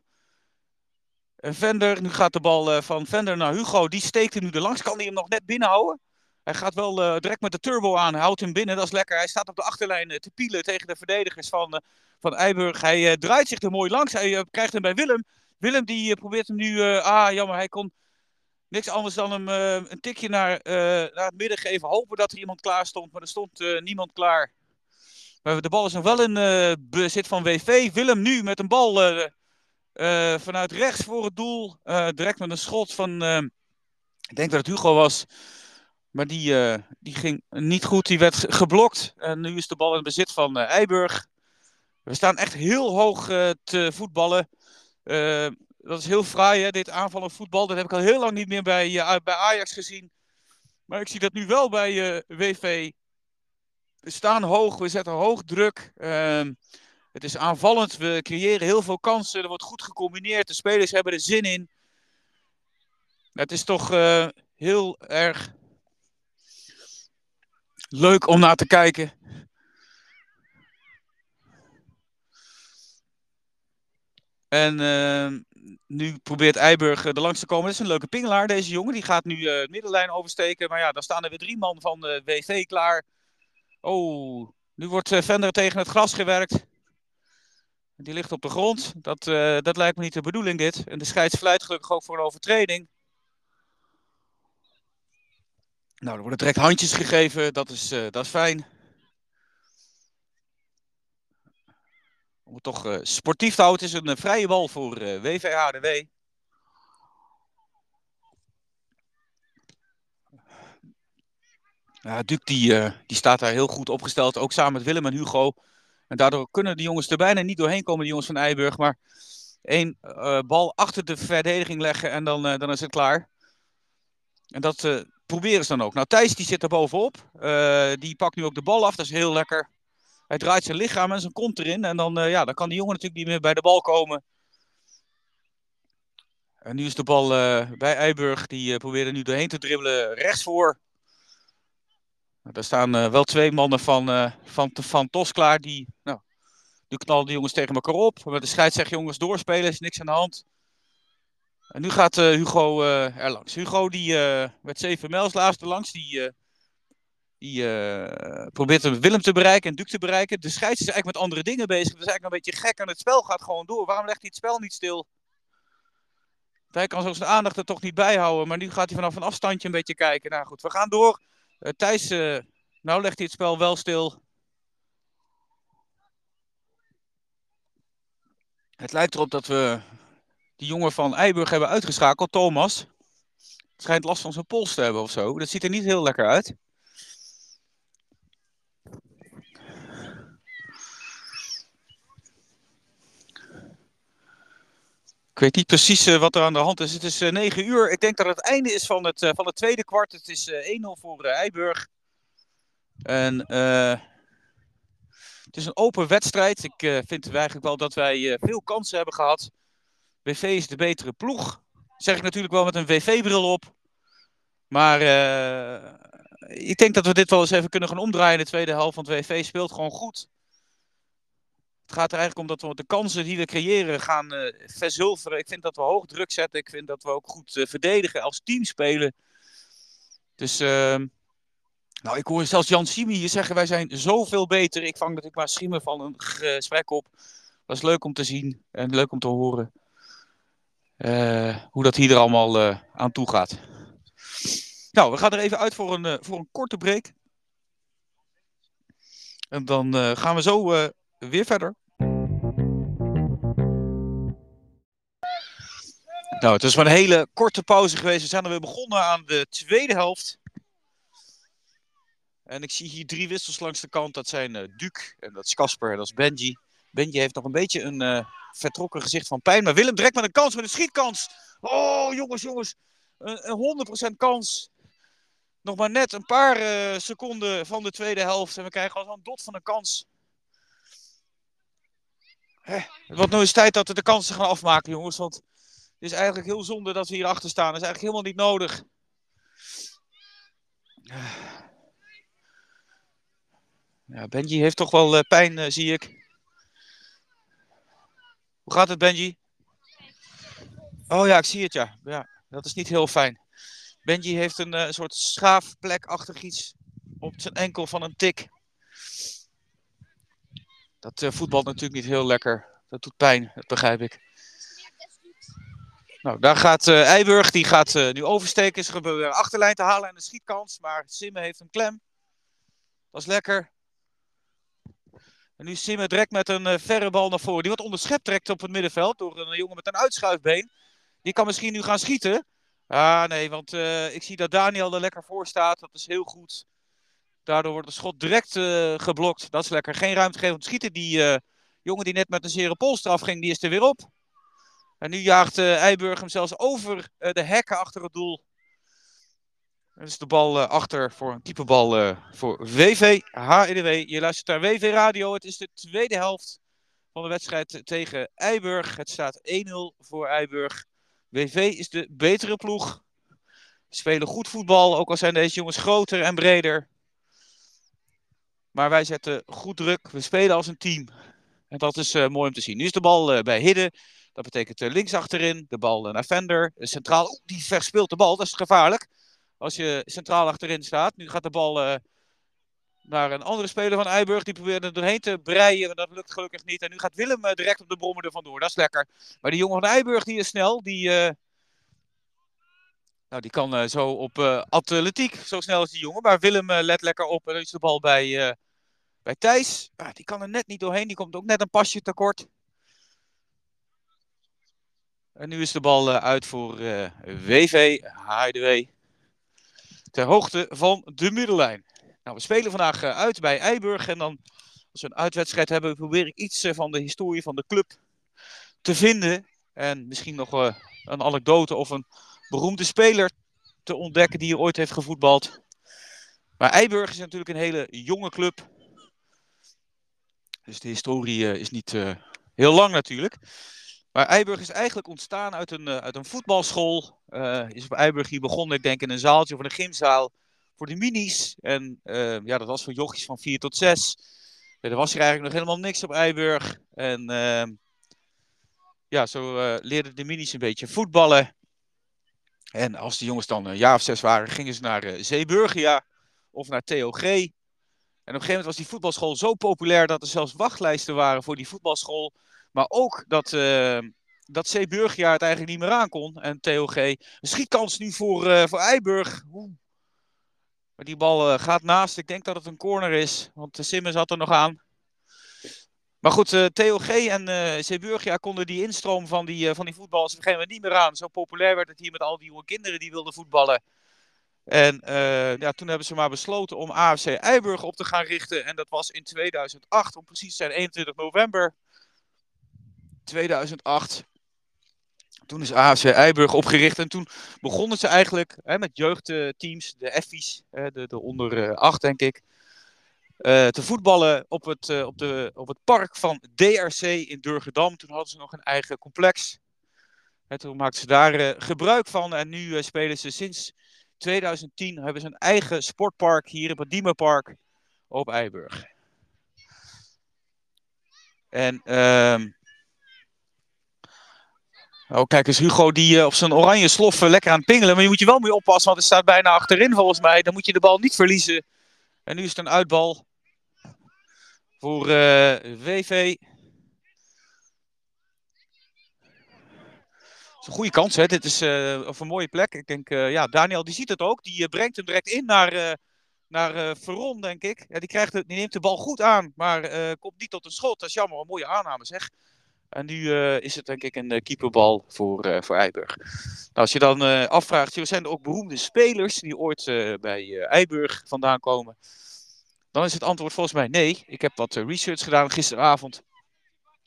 Vender. Nu gaat de bal van Vender naar Hugo. Die steekt er nu de langs. Kan hij hem nog net binnenhouden? Hij gaat wel uh, direct met de turbo aan. Houdt hem binnen, dat is lekker. Hij staat op de achterlijn te pielen tegen de verdedigers van, van Eiburg. Hij draait zich er mooi langs. Hij krijgt hem bij Willem. Willem die probeert hem nu... ah, jammer, hij kon niks anders dan hem een tikje naar, naar het midden geven. Hopen dat er iemand klaar stond, maar er stond niemand klaar. Maar de bal is nog wel in bezit van WV. Willem nu met een bal vanuit rechts voor het doel. direct met een schot van... ik denk dat het Hugo was... Maar die, die ging niet goed. Die werd geblokt. En nu is de bal in bezit van Eiburg. We staan echt heel hoog te voetballen. dat is heel fraai, hè, dit aanvallen voetbal. Dat heb ik al heel lang niet meer bij, bij Ajax gezien. Maar ik zie dat nu wel bij WV. We staan hoog, we zetten hoog druk. Het is aanvallend, we creëren heel veel kansen. Er wordt goed gecombineerd. De spelers hebben er zin in. Het is toch heel erg leuk om naar te kijken. En uh, nu probeert Eiburg er langs te komen. Dat is een leuke pingelaar, deze jongen. Die gaat nu uh, de middenlijn oversteken. Maar ja, dan staan er weer drie man van de WV klaar. Oh, nu wordt Vender tegen het gras gewerkt. Die ligt op de grond. Dat, uh, dat lijkt me niet de bedoeling, dit. En de scheids gelukkig ook voor een overtreding. Nou, er worden direct handjes gegeven, dat is, uh, dat is fijn. Om het toch uh, sportief te houden, is een vrije bal voor WVHDW. Ja, Duc die, die staat daar heel goed opgesteld, ook samen met Willem en Hugo. En daardoor kunnen de jongens er bijna niet doorheen komen, de jongens van Eiburg. Maar één bal achter de verdediging leggen en dan, dan is het klaar. En dat, proberen ze dan ook. Nou, Thijs die zit er bovenop. Die pakt nu ook de bal af. Dat is heel lekker. Hij draait zijn lichaam en zijn kont erin. En dan, ja, dan kan die jongen natuurlijk niet meer bij de bal komen. En nu is de bal bij Eiburg. Die probeert nu doorheen te dribbelen. Rechts voor. Nou, daar staan wel twee mannen van, van, van Tos klaar. Die, nou, die knallen de jongens tegen elkaar op. Met de scheidsrechter jongens doorspelen. Is niks aan de hand. En nu gaat uh, Hugo uh, er langs. Hugo die uh, met 7 mijls laatste langs. Die, die probeert Willem te bereiken en Duc te bereiken. De scheids is eigenlijk met andere dingen bezig. Dat is eigenlijk een beetje gek en het spel gaat gewoon door. Waarom legt hij het spel niet stil? Hij kan zo zijn aandacht er toch niet bij houden. Maar nu gaat hij vanaf een afstandje een beetje kijken. Nou goed, we gaan door. Thijs, nou legt hij het spel wel stil. Het lijkt erop dat we die jongen van Eiburg hebben uitgeschakeld, Thomas. Het schijnt last van zijn pols te hebben of zo. Dat ziet er niet heel lekker uit. Weet niet precies uh, wat er aan de hand is. Het is eh, 9 uur. Ik denk dat het einde is van het, uh, van het tweede kwart. Het is 1-0 voor Eiburg. En het is een open wedstrijd. Ik vind eigenlijk wel dat wij veel kansen hebben gehad. WV is de betere ploeg. zeg ik natuurlijk wel met een WV-bril op. Maar ik denk dat we dit wel eens even kunnen gaan omdraaien in de tweede helft. Want WV speelt gewoon goed. Het gaat er eigenlijk om dat we de kansen die we creëren gaan uh, verzilveren. Ik vind dat we hoog druk zetten. Ik vind dat we ook goed uh, verdedigen als team spelen. Dus, uh, nou, ik hoor zelfs Jan Simi hier zeggen: wij zijn zoveel beter. Ik vang dat ik maar schiemen van een gesprek op. Is leuk om te zien en leuk om te horen. Uh, hoe dat hier er allemaal aan toe gaat. Nou, we gaan er even uit voor een, voor een korte break. En dan gaan we zo weer verder. Nou, het is maar een hele korte pauze geweest. We zijn er weer begonnen aan de tweede helft. En ik zie hier drie wissels langs de kant. Dat zijn uh, Duke en dat is Casper en dat is Benji. Benji heeft nog een beetje een uh, vertrokken gezicht van pijn. Maar Willem direct met een kans, met een schietkans. Oh, jongens, jongens. Een, een 100% kans. Nog maar net een paar uh, seconden van de tweede helft. En we krijgen al zo'n dot van een kans. Hè, het wordt nu eens tijd dat we de kansen gaan afmaken, jongens. Want het is eigenlijk heel zonde dat we hier achter staan. Dat is eigenlijk helemaal niet nodig. Ja, Benji heeft toch wel uh, pijn, uh, zie ik. Hoe gaat het, Benji? Oh ja, ik zie het, ja. ja dat is niet heel fijn. Benji heeft een uh, soort schaafplekachtig iets op zijn enkel van een tik. Dat uh, voetbalt natuurlijk niet heel lekker. Dat doet pijn, dat begrijp ik. Nou, daar gaat uh, Eiburg, die gaat uh, nu oversteken. Ze gebeuren achterlijn te halen en een schietkans. Maar Simme heeft een klem. Dat is lekker. En nu Simme direct met een uh, verre bal naar voren. Die wordt onderschept direct op het middenveld door een jongen met een uitschuifbeen. Die kan misschien nu gaan schieten. Ah nee, want ik zie dat Daniel er lekker voor staat. Dat is heel goed. Daardoor wordt de schot direct uh, geblokt. Dat is lekker. Geen ruimte geven om te schieten. Die uh, jongen die net met een zere polstraf ging, die is er weer op. En nu jaagt uh, Eiburg hem zelfs over de hekken achter het doel. Dat is de bal achter voor een keeperbal voor VV HEDW. Je luistert naar WV Radio. Het is de tweede helft van de wedstrijd tegen Eiburg. Het staat 1-0 voor Eiburg. WV is de betere ploeg. Spelen goed voetbal, ook al zijn deze jongens groter en breder. Maar wij zetten goed druk. We spelen als een team. En dat is uh, mooi om te zien. Nu is de bal uh, bij Hidden. Dat betekent uh, links achterin. De bal naar Vender. Centraal. Oh, die verspeelt de bal. Dat is gevaarlijk. Als je centraal achterin staat. Nu gaat de bal naar een andere speler van Eiburg. Die probeert er doorheen te breien. Maar dat lukt gelukkig niet. En nu gaat Willem direct op de brommer er vandoor. Dat is lekker. Maar die jongen van Eiburg die is snel. Die, nou, die kan uh, zo op uh, atletiek, zo snel is die jongen. Maar Willem uh, let lekker op en is de bal bij, bij Thijs. Die kan er net niet doorheen, die komt ook net een pasje tekort. En nu is de bal uit voor WV HDW. Ter hoogte van de middellijn. Nou, we spelen vandaag uit bij Eiburg. En dan, als we een uitwedstrijd hebben, probeer ik iets van de historie van de club te vinden. En misschien nog een anekdote of een beroemde speler te ontdekken die hier ooit heeft gevoetbald. Maar Eiburg is natuurlijk een hele jonge club. Dus de historie uh, is niet uh, heel lang natuurlijk. Maar Eiburg is eigenlijk ontstaan uit een, uh, uit een voetbalschool. is op Eiburg hier begonnen, ik denk in een zaaltje of een gymzaal voor de minis. En ja, dat was voor jochies van 4 tot 6. Ja, er was hier eigenlijk nog helemaal niks op Eiburg. En ja, zo leerden de minis een beetje voetballen. En als de jongens dan een jaar of zes waren, gingen ze naar uh, Zeeburgia of naar TOG. En op een gegeven moment was die voetbalschool zo populair dat er zelfs wachtlijsten waren voor die voetbalschool. Maar ook dat, uh, dat Zeeburgia het eigenlijk niet meer aankon. En TOG. Een schietkans nu voor, uh, voor Eiburg. Maar die bal gaat naast. Ik denk dat het een corner is. Want de Simmons had er nog aan. Maar goed, uh, TOG en uh, konden die instroom van die, uh, van die voetballers op niet meer aan. Zo populair werd het hier met al die jonge kinderen die wilden voetballen. En ja, toen hebben ze maar besloten om AFC Eiburg op te gaan richten. En dat was in 2008, om precies te zijn 21 november 2008. Toen is AFC Eiburg opgericht en toen begonnen ze eigenlijk hè, met jeugdteams, de Effies, de, de onder 8 denk ik. Uh, te voetballen op het, uh, op, de, op het park van DRC in Durgedam. Toen hadden ze nog een eigen complex. En toen maakten ze daar uh, gebruik van. En nu spelen ze sinds 2010 hebben ze een eigen sportpark hier op het Diemenpark op Eiburg. En ehm Oh, kijk eens, Hugo die op zijn oranje slof lekker aan het pingelen. Maar je moet je wel mee oppassen, want het staat bijna achterin volgens mij. Dan moet je de bal niet verliezen. En nu is het een uitbal voor uh, WV. is een goede kans, hè. Dit is uh, op een mooie plek. Ik denk, uh, ja, Daniel die ziet het ook. Die brengt hem direct in naar, naar Veron, denk ik. Ja, die, krijgt het, die neemt de bal goed aan, maar komt niet tot een schot. Dat is jammer, een mooie aanname zeg. En nu is het denk ik een keeperbal voor, voor Eiburg. Nou, als je dan afvraagt, zijn er ook beroemde spelers die ooit bij Eiburg vandaan komen? Dan is het antwoord volgens mij nee. Ik heb wat research gedaan gisteravond.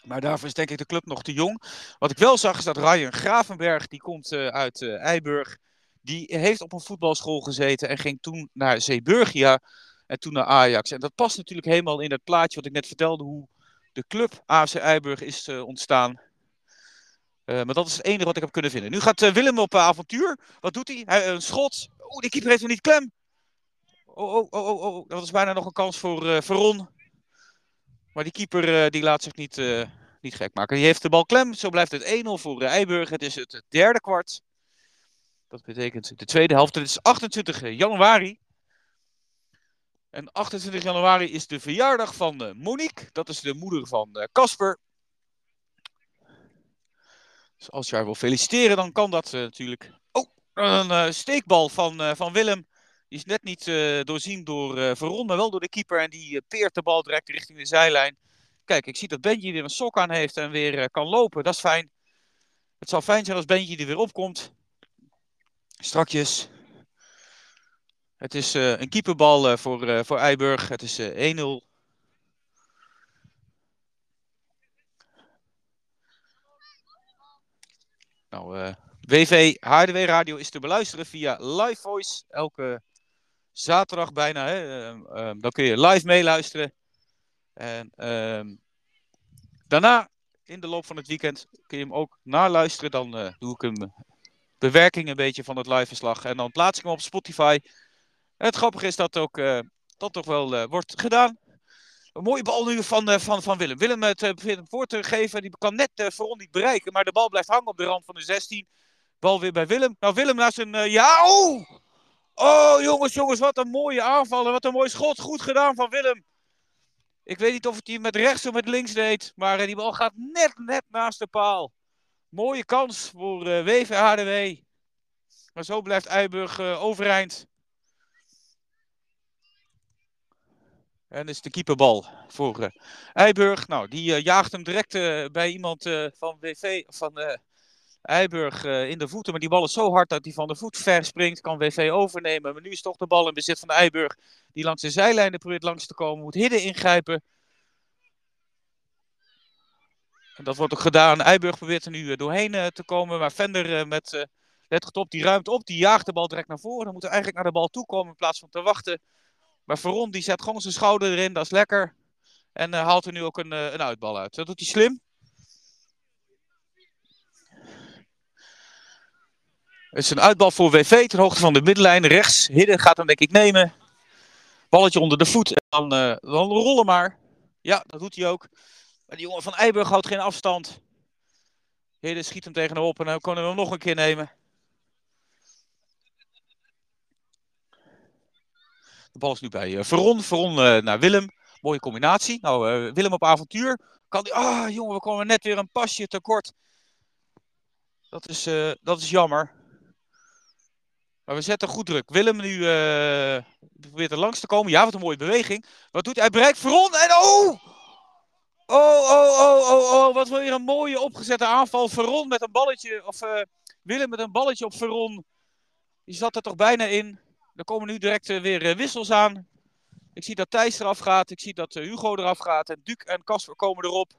Maar daarvoor is denk ik de club nog te jong. Wat ik wel zag is dat Ryan Gravenberg, die komt uh, uit uh, Eiburg. Die heeft op een voetbalschool gezeten en ging toen naar Zeeburgia. En toen naar Ajax. En dat past natuurlijk helemaal in het plaatje wat ik net vertelde. Hoe de club AFC Eiburg is ontstaan. maar dat is het enige wat ik heb kunnen vinden. Nu gaat Willem op avontuur. Wat doet hij? hij een schot. Oeh, die keeper heeft hem niet klem. Oh, oh, oh, oh, oh. Dat is bijna nog een kans voor Veron. Maar die keeper uh, die laat zich niet, uh, niet gek maken. Die heeft de bal klem. Zo blijft het 1-0 voor Eiburg. Het is het derde kwart. Dat betekent de tweede helft. Het is 28 januari. En 28 januari is de verjaardag van Monique. Dat is de moeder van Casper. Dus als je haar wil feliciteren, dan kan dat natuurlijk. Oh, een steekbal van, van Willem. Die is net niet uh, doorzien door uh, Veron, maar wel door de keeper. En die uh, peert de bal direct richting de zijlijn. Kijk, ik zie dat Benji weer een sok aan heeft en weer kan lopen. Dat is fijn. Het zou fijn zijn als Benji er weer opkomt. Strakjes. Het is een keeperbal voor, voor Eiburg. Het is 1-0. Nou, WV HDW Radio is te beluisteren via Live Voice. Elke zaterdag bijna. Hè, um, um, dan kun je live meeluisteren. En um, daarna, in de loop van het weekend, kun je hem ook naluisteren. Dan uh, doe ik een bewerking een beetje van het live verslag. En dan plaats ik hem op Spotify. Het grappige is dat ook uh, dat toch wel uh, wordt gedaan. Een mooie bal nu van, van, van Willem. Willem het uh, voor te geven. Die kan net uh, Veron niet bereiken. Maar de bal blijft hangen op de rand van de 16. Bal weer bij Willem. Nou, Willem naar zijn... Uh, ja, oh! Oh, jongens, jongens, wat een mooie aanval en wat een mooi schot. Goed gedaan van Willem. Ik weet niet of het hij met rechts of met links deed, maar die bal gaat net, net naast de paal. Mooie kans voor uh, WVHDW. Maar zo blijft Eiburg uh, overeind. En is de keeperbal voor uh, Eiburg. Nou, die jaagt hem direct bij iemand van WV, van Eiburg uh, in de voeten, maar die bal is zo hard dat hij van de voet ver springt. Kan WV overnemen. Maar nu is toch de bal in bezit van Eiburg. Die langs de zijlijnen probeert langs te komen. Moet Hidden ingrijpen. En dat wordt ook gedaan. Eiburg probeert er nu uh, doorheen uh, te komen. Maar Vender met let goed op, die ruimt op. Die jaagt de bal direct naar voren. Dan moet hij eigenlijk naar de bal toe komen in plaats van te wachten. Maar Veron die zet gewoon zijn schouder erin. Dat is lekker. En haalt er nu ook een, een uitbal uit. Dat doet hij slim. Het is een uitbal voor WV ter hoogte van de middenlijn. Rechts. Hidden gaat hem denk ik nemen. Balletje onder de voet. En dan, uh, dan rollen maar. Ja, dat doet hij ook. Maar die jongen van Eiburg houdt geen afstand. Hidden schiet hem tegen op en dan kunnen we hem nog een keer nemen. De bal is nu bij uh, Veron. Veron uh, naar Willem. Mooie combinatie. Nou, Willem op avontuur. Kan die... Ah, jongen, we komen net weer een pasje tekort. Dat is, dat is jammer. Maar we zetten goed druk. Willem nu uh, probeert er langs te komen. Ja, wat een mooie beweging. Wat doet hij? Hij bereikt Veron en oh! Oh, oh, oh, oh, oh. Wat weer een mooie opgezette aanval. Veron met een balletje. Of uh, Willem met een balletje op Veron. Die zat er toch bijna in. Er komen nu direct uh, weer wissels aan. Ik zie dat Thijs eraf gaat. Ik zie dat Hugo eraf gaat. En Duc en Casper komen erop.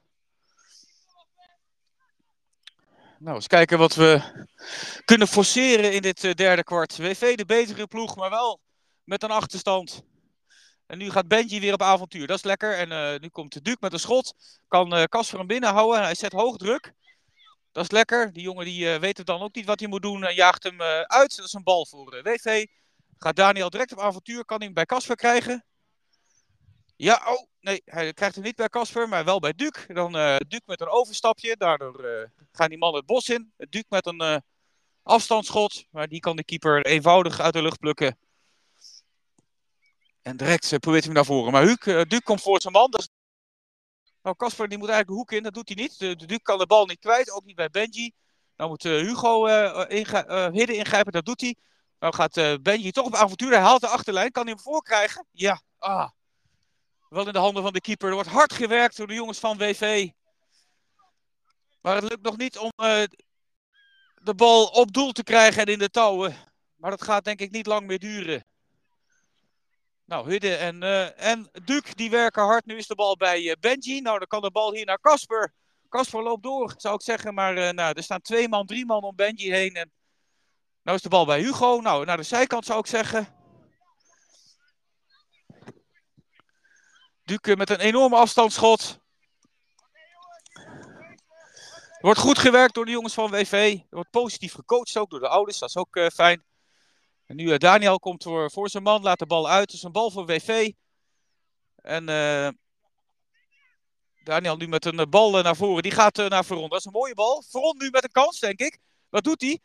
Nou, eens kijken wat we kunnen forceren in dit uh, derde kwart. WV de betere ploeg, maar wel met een achterstand. En nu gaat Benji weer op avontuur. Dat is lekker. En uh, nu komt Duke met een schot. Kan uh, hem binnenhouden. Hij zet hoog druk. Dat is lekker. Die jongen die weet dan ook niet wat hij moet doen. En jaagt hem uit. Dat is een bal voor WV. Gaat Daniel direct op avontuur? Kan hij hem bij Casper krijgen? Ja, oh, nee, hij krijgt hem niet bij Casper, maar wel bij Duc. Dan uh, Duc met een overstapje, daardoor uh, gaan die mannen het bos in. Duc met een uh, afstandsschot, maar die kan de keeper eenvoudig uit de lucht plukken. En direct probeert hij hem naar voren. Maar Huuk, Duc komt voor zijn man. Nou, Casper die moet eigenlijk de hoek in, dat doet hij niet. De, de Duc kan de bal niet kwijt, ook niet bij Benji. Dan moet Hugo Hidden ingrijpen, dat doet hij. Nou gaat Benji toch op avontuur, hij haalt de achterlijn. Kan hij hem voorkrijgen? Ja, ah, wel in de handen van de keeper. Er wordt hard gewerkt door de jongens van WV. Maar het lukt nog niet om uh, de bal op doel te krijgen en in de touwen. Maar dat gaat denk ik niet lang meer duren. Nou, Hudde en, uh, en Duc die werken hard. Nu is de bal bij uh, Benji. Nou, dan kan de bal hier naar Casper. Casper loopt door, zou ik zeggen. Maar nou, er staan twee man, drie man om Benji heen. En nou is de bal bij Hugo. Nou, naar de zijkant zou ik zeggen. Duke met een enorme afstandsschot. Wordt goed gewerkt door de jongens van WV. Wordt positief gecoacht ook door de ouders. Dat is ook uh, fijn. En nu uh, Daniel komt voor, voor zijn man. Laat de bal uit. Is een bal voor WV. En uh, Daniel nu met een bal naar voren. Die gaat naar Veron. Dat is een mooie bal. Veron nu met een kans, denk ik. Wat doet hij?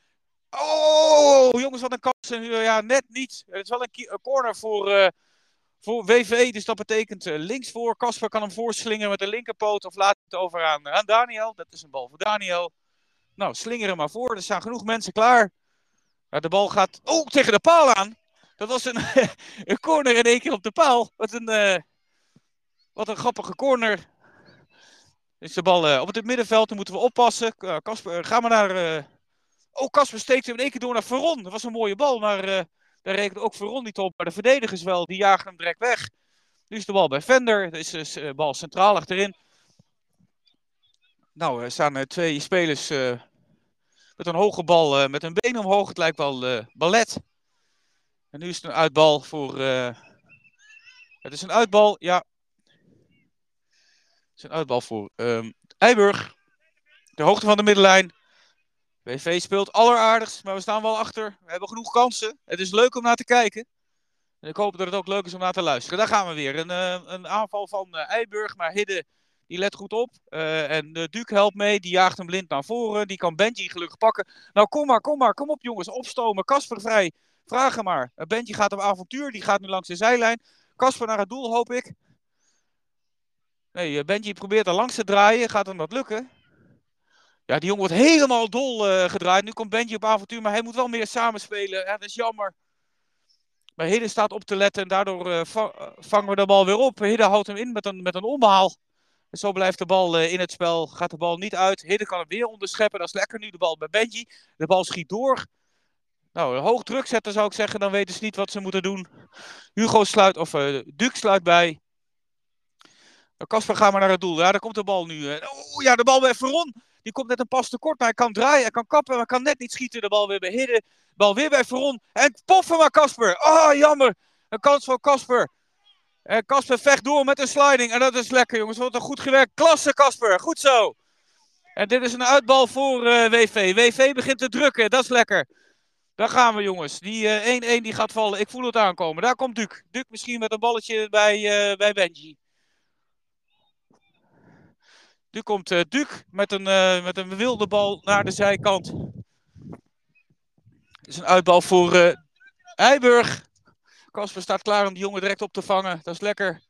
Oh, jongens, wat een kans. ja, net niet. Het is wel een corner voor voor WV. Dus dat betekent uh, links voor. Kasper kan hem voorslingeren met de linkerpoot of laat het over aan, aan Daniel. Dat is een bal voor Daniel. Nou, slinger hem maar voor. Er staan genoeg mensen klaar. Maar de bal gaat oh, tegen de paal aan. Dat was een, een corner in één keer op de paal. Wat een, uh, wat een grappige corner. Is de bal uh, op het middenveld. Dan moeten we oppassen. Kasper, ga maar naar... Oh, Kasper steekt hem in één keer door naar Veron. Dat was een mooie bal, maar daar rekent ook Veron niet op. Maar de verdedigers wel, die jagen hem direct weg. Nu is de bal bij Vender. Er is de dus, bal centraal achterin. Nou, er staan uh, twee spelers uh, met een hoge bal, met een been omhoog. Het lijkt wel ballet. En nu is het een uitbal voor. het is een uitbal, ja. Het is een uitbal voor um, Eiburg. De hoogte van de middenlijn. WV speelt alleraardigst, maar we staan wel achter. We hebben genoeg kansen. Het is leuk om naar te kijken. En ik hoop dat het ook leuk is om naar te luisteren. Daar gaan we weer. Een, uh, een aanval van uh, Eiburg, maar Hidde die let goed op. Uh, en Duke helpt mee, die jaagt hem blind naar voren. Die kan Benji gelukkig pakken. Nou, kom maar, kom maar, kom op jongens. Opstomen, Kasper vrij. Vragen maar. Benji gaat op avontuur, die gaat nu langs de zijlijn. Kasper naar het doel, hoop ik. Nee, Benji probeert er langs te draaien. Gaat hem dat lukken? Ja, die jongen wordt helemaal dol uh, gedraaid. Nu komt Benji op avontuur, maar hij moet wel meer samenspelen. Ja, dat is jammer. Maar Hidde staat op te letten en daardoor uh, vangen we de bal weer op. Hidde houdt hem in met een, met een omhaal. En zo blijft de bal in het spel. Gaat de bal niet uit. Hidde kan hem weer onderscheppen. Dat is lekker nu. De bal bij Benji. De bal schiet door. Nou, hoog druk zetten zou ik zeggen. Dan weten ze niet wat ze moeten doen. Hugo sluit, of uh, Duke sluit bij. Kasper, ga maar naar het doel. Ja, daar komt de bal nu. Oh ja, de bal bij Veron. Die komt net een pas tekort, maar hij kan draaien, hij kan kappen, maar kan net niet schieten. De bal weer bij Hidden, bal weer bij Veron. En poffen maar Kasper. Oh, jammer. Een kans voor Kasper. En Kasper vecht door met een sliding. En dat is lekker, jongens. Wat een goed gewerkt. Klasse, Kasper. Goed zo. En dit is een uitbal voor eh, WV. WV begint te drukken. Dat is lekker. Daar gaan we, jongens. Die 1-1 uh, die gaat vallen. Ik voel het aankomen. Daar komt Duke. Duke misschien met een balletje bij, bij Benji. Nu komt uh, Duc met een, uh, met een wilde bal naar de zijkant. Het is een uitbal voor uh, Eiburg. Kasper staat klaar om die jongen direct op te vangen. Dat is lekker.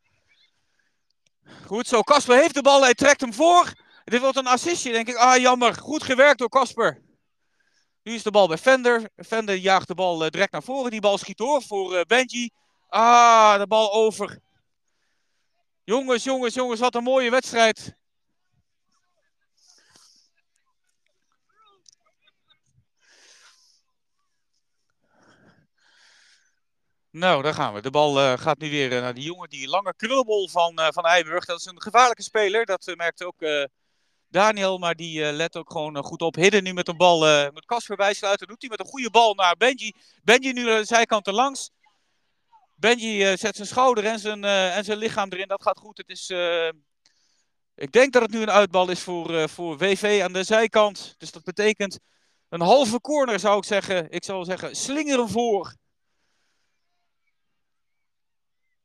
Goed zo. Kasper heeft de bal. Hij trekt hem voor. Dit wordt een assistje, denk ik. Ah, jammer. Goed gewerkt door Kasper. Nu is de bal bij Fender. Fender jaagt de bal direct naar voren. Die bal schiet door voor Benji. Ah, de bal over. Jongens, jongens, jongens. Wat een mooie wedstrijd. Nou, daar gaan we. De bal uh, gaat nu weer uh, naar die jongen, die lange krullebol van, uh, van Eiburg. Dat is een gevaarlijke speler. Dat merkt ook Daniel, maar die let ook gewoon goed op. Hidden nu met een bal, moet Casper bijsluiten. Doet hij met een goede bal naar Benji. Benji nu aan de zijkant langs. Benji zet zijn schouder en zijn, en zijn lichaam erin. Dat gaat goed. Het is, ik denk dat het nu een uitbal is voor, voor WV aan de zijkant. Dus dat betekent een halve corner zou ik zeggen. Ik zou zeggen, slingeren voor.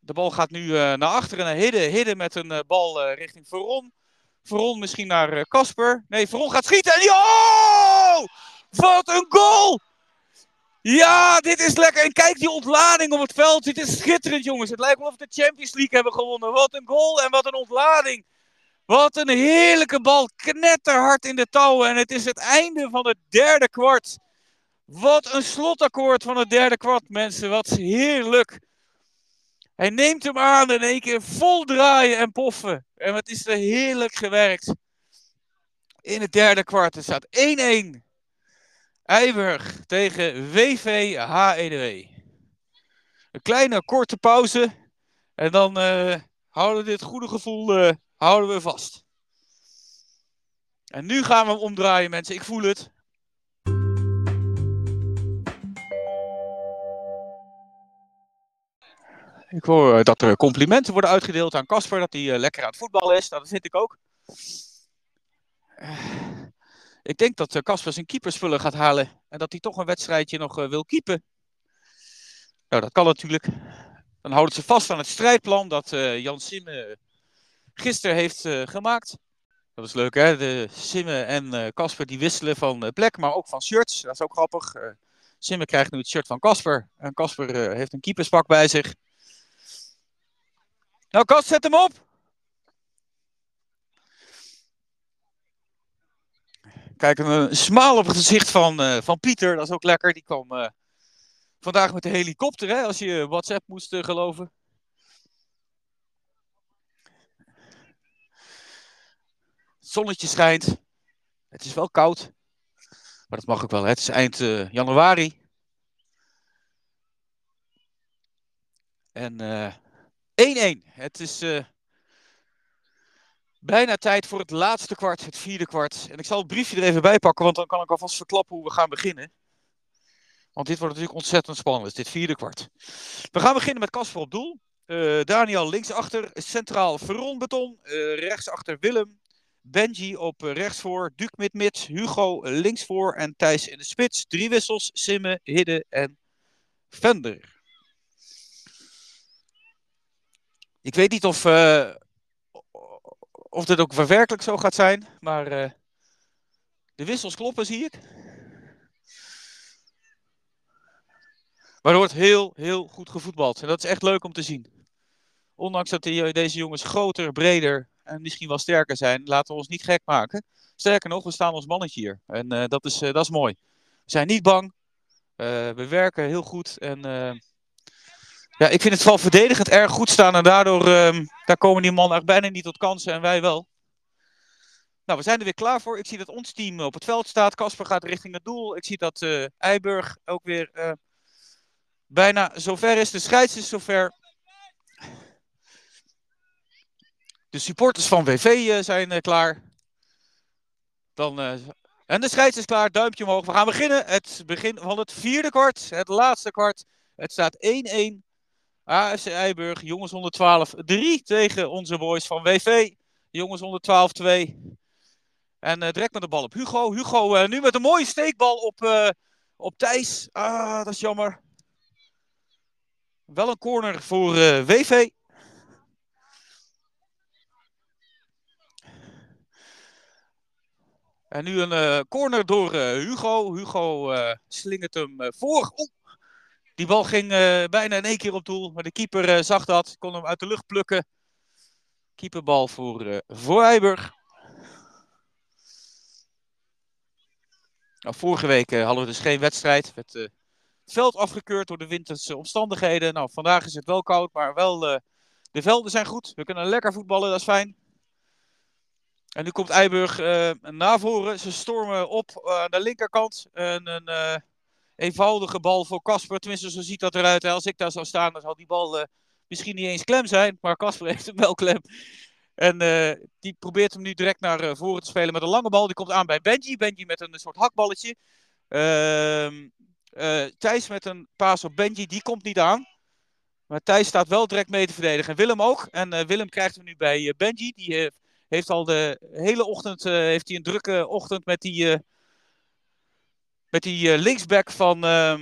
De bal gaat nu naar achteren naar Hidden. Hidden met een bal richting Veron. Veron misschien naar Casper. nee, Veron gaat schieten. En oh! Wat een goal! Ja, dit is lekker. En kijk die ontlading op het veld. Dit is schitterend, jongens. Het lijkt wel of we de Champions League hebben gewonnen. Wat een goal en wat een ontlading. Wat een heerlijke bal. Knetterhard in de touwen. En het is het einde van het derde kwart. Wat een slotakkoord van het derde kwart, mensen. Wat heerlijk. Hij neemt hem aan in één keer vol draaien en poffen. En wat is er heerlijk gewerkt. In het derde kwart. Staat 1-1. Eiburg tegen VV HEDW. Een kleine korte pauze. En dan uh, houden we dit goede gevoel uh, houden we vast. En nu gaan we hem omdraaien, mensen. Ik voel het. Ik hoor dat er complimenten worden uitgedeeld aan Casper, dat hij uh, lekker aan het voetballen is. Nou, dat vind ik ook. Ik denk dat Casper zijn keeperspullen gaat halen en dat hij toch een wedstrijdje nog wil keepen. Nou, dat kan natuurlijk. Dan houden ze vast aan het strijdplan dat Jan Simme gisteren heeft gemaakt. Dat is leuk, hè? De Simme en Casper die wisselen van plek, maar ook van shirts. Dat is ook grappig. Simme krijgt nu het shirt van Casper. En Casper heeft een keeperspak bij zich. Nou, Kas, zet hem op. Kijk, een smaal op het gezicht van, uh, van Pieter. Dat is ook lekker. Die kwam uh, vandaag met de helikopter, hè, als je WhatsApp moest geloven. Het zonnetje schijnt. Het is wel koud. Maar dat mag ook wel. Het is eind januari. En 1-1. Het is uh, bijna tijd voor het laatste kwart, het vierde kwart. En ik zal het briefje er even bij pakken, want dan kan ik alvast verklappen hoe we gaan beginnen. Want dit wordt natuurlijk ontzettend spannend, dit vierde kwart. We gaan beginnen met Casper op doel. Uh, Daniel linksachter, centraal Veron Beton, uh, rechtsachter Willem. Benji op rechtsvoor, Duke mid mid, Hugo linksvoor en Thijs in de spits. Drie wissels, Simme, Hidde en Vender. Ik weet niet of, uh, of dit ook werkelijk zo gaat zijn, maar uh, de wissels kloppen, zie ik. Maar er wordt heel, heel goed gevoetbald. En dat is echt leuk om te zien. Ondanks dat die, deze jongens groter, breder en misschien wel sterker zijn, laten we ons niet gek maken. Sterker nog, we staan ons mannetje hier. En uh, dat, is, dat is mooi. We zijn niet bang. we werken heel goed. En ja, ik vind het vooral verdedigend erg goed staan. En daardoor um, daar komen die mannen echt bijna niet tot kansen en wij wel. Nou, we zijn er weer klaar voor. Ik zie dat ons team op het veld staat. Casper gaat richting het doel. Ik zie dat uh, Eiburg ook weer uh, bijna zover is. De scheids is zover. De supporters van WV uh, zijn klaar. Dan, en de scheids is klaar. Duimpje omhoog. We gaan beginnen. Het begin van het vierde kwart. Het laatste kwart. Het staat 1-1 AFC Eiburg, jongens 112, 3 tegen onze boys van WV. Jongens 112, 2. En uh, direct met de bal op Hugo. Hugo uh, nu met een mooie steekbal op, uh, op Thijs. Ah, dat is jammer. Wel een corner voor WV. En nu een corner door Hugo. Hugo slingert hem voor. Oeh, die bal ging uh, bijna in één keer op doel. Maar de keeper uh, zag dat. Kon hem uit de lucht plukken. Keeperbal voor, uh, voor Eiburg. Nou, vorige week hadden we dus geen wedstrijd. Het veld afgekeurd door de winterse omstandigheden. Nou, vandaag is het wel koud, maar wel de velden zijn goed. We kunnen lekker voetballen, dat is fijn. En nu komt Eiburg naar voren. Ze stormen op aan de linkerkant. En een eenvoudige bal voor Casper. Tenminste, zo ziet dat eruit. Als ik daar zou staan, dan zal die bal uh, misschien niet eens klem zijn. Maar Casper heeft hem wel klem. En uh, die probeert hem nu direct naar uh, voren te spelen met een lange bal. Die komt aan bij Benji. Benji met een soort hakballetje. Ehm, Thijs met een paas op Benji. Die komt niet aan. Maar Thijs staat wel direct mee te verdedigen. En Willem ook. En Willem krijgt hem nu bij Benji. Die heeft al de hele ochtend heeft hij een drukke ochtend met die met die uh, linksback van, uh,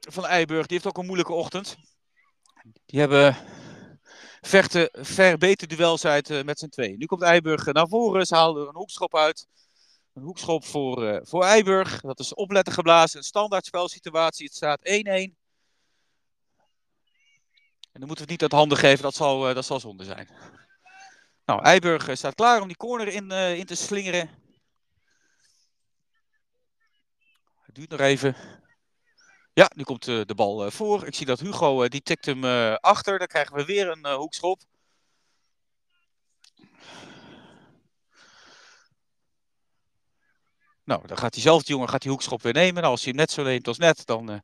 van Eiburg. Die heeft ook een moeilijke ochtend. Die hebben vechten ver beter uit met z'n tweeën. Nu komt Eiburg naar voren. Ze er een hoekschop uit. Een hoekschop voor, voor Eiburg. Dat is opletten geblazen. Een standaard spelsituatie. Het staat 1-1. En dan moeten we het niet uit handen geven. Dat zal, dat zal zonde zijn. Nou, Eiburg staat klaar om die corner in, in te slingeren. Het duurt nog even. Ja, nu komt uh, de bal uh, voor. Ik zie dat Hugo, uh, die tikt hem achter. Dan krijgen we weer een hoekschop. Nou, dan gaat diezelfde jongen gaat die hoekschop weer nemen. Nou, als hij hem net zo neemt als net, dan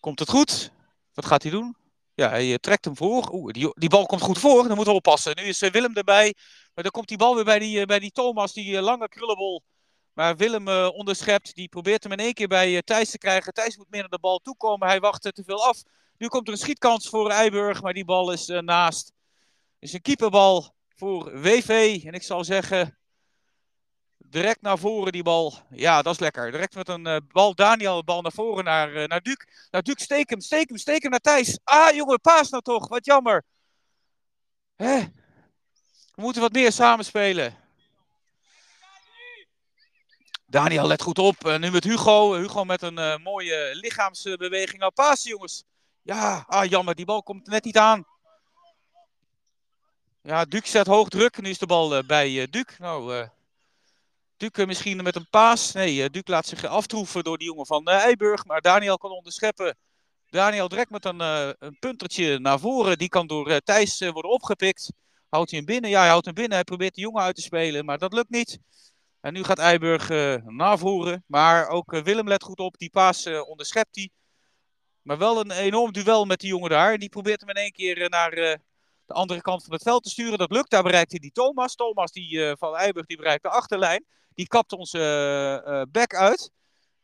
komt het goed. Wat gaat hij doen? Ja, hij trekt hem voor. Oeh, die, die bal komt goed voor. Dan moeten we oppassen. Nu is Willem erbij. Maar dan komt die bal weer bij die, bij die Thomas, die lange krullenbol. Maar Willem uh, onderschept, die probeert hem in één keer bij uh, Thijs te krijgen. Thijs moet meer naar de bal toe komen, hij wacht te veel af. Nu komt er een schietkans voor Eiburg, maar die bal is uh, naast. Het is een keeperbal voor WV. En ik zal zeggen, direct naar voren die bal. Ja, dat is lekker. Direct met een bal, Daniel, bal naar voren naar, naar Duc. Nou, Duc, steek hem, steek hem, steek hem naar Thijs. Ah, jongen, paas nou toch, wat jammer. Hè? We moeten wat meer samenspelen. Daniel let goed op. Uh, nu met Hugo. Hugo met een uh, mooie lichaamsbeweging. Nou, pasen jongens. Ja, ah, jammer. Die bal komt net niet aan. Ja, Duc zet hoog druk. Nu is de bal uh, bij Duc. Nou, Duc misschien met een paas. Nee, Duc laat zich aftroeven door die jongen van Eiburg. Maar Daniel kan onderscheppen. Daniel direct met een, een puntertje naar voren. Die kan door Thijs worden opgepikt. Houdt hij hem binnen? Ja, hij houdt hem binnen. Hij probeert de jongen uit te spelen. Maar dat lukt niet. En nu gaat Eiburg uh, navoeren. Maar ook uh, Willem let goed op. Die paas uh, onderschept hij. Maar wel een enorm duel met die jongen daar. Die probeert hem in één keer naar de andere kant van het veld te sturen. Dat lukt. Daar bereikt hij die Thomas. Thomas die, van Eiburg die bereikt de achterlijn. Die kapt onze back uit.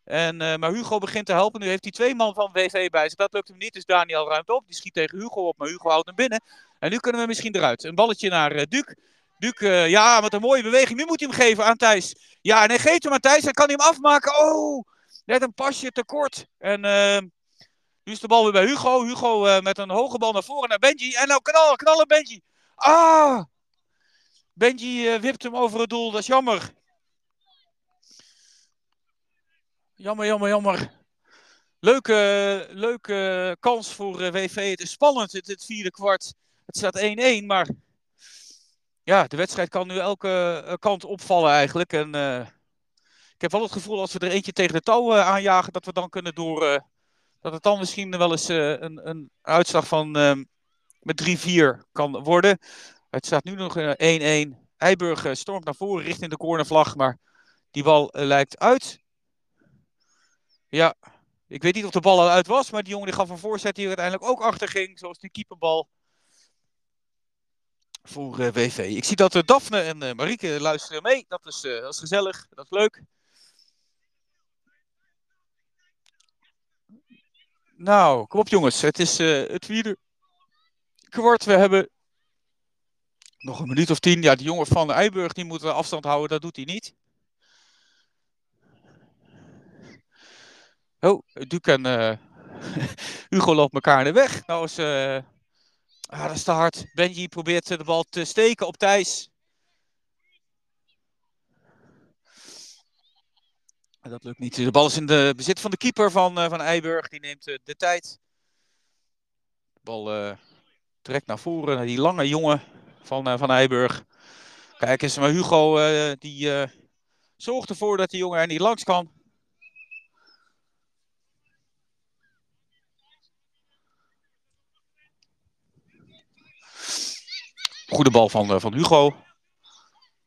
En, maar Hugo begint te helpen. Nu heeft hij twee man van WV bij zich. Dat lukt hem niet. Dus Daniel ruimt op. Die schiet tegen Hugo op. Maar Hugo houdt hem binnen. En nu kunnen we misschien eruit. Een balletje naar Duc. Duc, uh, ja, met een mooie beweging. Nu moet hij hem geven aan Thijs. Ja, en hij geeft hem aan Thijs. Dan kan hij hem afmaken. Oh, net een pasje tekort. En uh, nu is de bal weer bij Hugo. Hugo uh, met een hoge bal naar voren naar Benji. En nou knallen, knallen Benji. Ah! Benji wipt hem over het doel. Dat is jammer. Jammer, jammer, jammer. Leuke, leuke kans voor WV. Het is spannend, het, het vierde kwart. Het staat 1-1, maar ja, de wedstrijd kan nu elke uh, kant opvallen eigenlijk. En uh, ik heb wel het gevoel als we er eentje tegen de touw uh, aanjagen, dat we dan kunnen door. dat het dan misschien wel eens een, een uitslag van ehm, met 3-4 kan worden. Het staat nu nog 1-1. Eiburg stormt naar voren richting de cornervlag, maar die bal lijkt uit. Ja, ik weet niet of de bal al uit was, maar die jongen die gaf een voorzet die uiteindelijk ook achter ging, zoals die keeperbal voor uh, eh, WV. Ik zie dat uh, Daphne en uh, Marieke luisteren mee. Dat is, dat gezellig, dat is leuk. Nou, kom op jongens. Het is het vierde kwart. We hebben nog een minuut of tien. Ja, die jongen van de Eiburg die moet afstand houden. Dat doet hij niet. Oh, Duke en Hugo loopt elkaar in de weg. Nou is Ah, dat is te hard. Benji probeert de bal te steken op Thijs. Dat lukt niet. De bal is in de bezit van de keeper van, uh, van Eiburg. Die neemt uh, de tijd. De bal uh, trekt naar voren. Naar die lange jongen van, van Eiburg. Kijk eens, maar Hugo die zorgt ervoor dat die jongen er niet langs kan. Goede bal van, uh, van Hugo.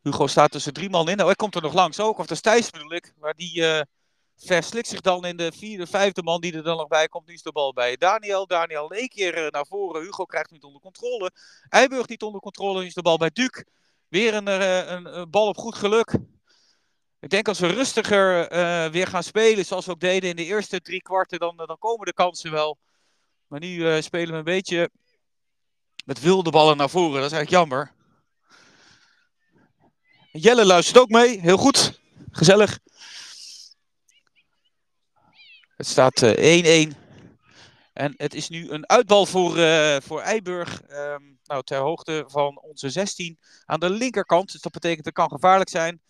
Hugo staat tussen drie man in. Nou, hij komt er nog langs ook. Of de Stijs bedoel ik. Maar die uh, verslikt zich dan in de vierde, vijfde man die er dan nog bij komt. Nu is de bal bij Daniel. Daniel één keer uh, naar voren. Hugo krijgt niet onder controle. Eiburg niet onder controle. Nu is de bal bij Duc. Weer een, een, een, bal op goed geluk. Ik denk als we rustiger weer gaan spelen, zoals we ook deden in de eerste drie kwarten, dan, dan komen de kansen wel. Maar nu spelen we een beetje met wilde ballen naar voren. Dat is eigenlijk jammer. Jelle luistert ook mee. Heel goed. Gezellig. Het staat 1-1. Uh, En het is nu een uitbal voor, uh, voor Eiburg. Um, nou, ter hoogte van onze 16 aan de linkerkant. Dus dat betekent het kan gevaarlijk zijn.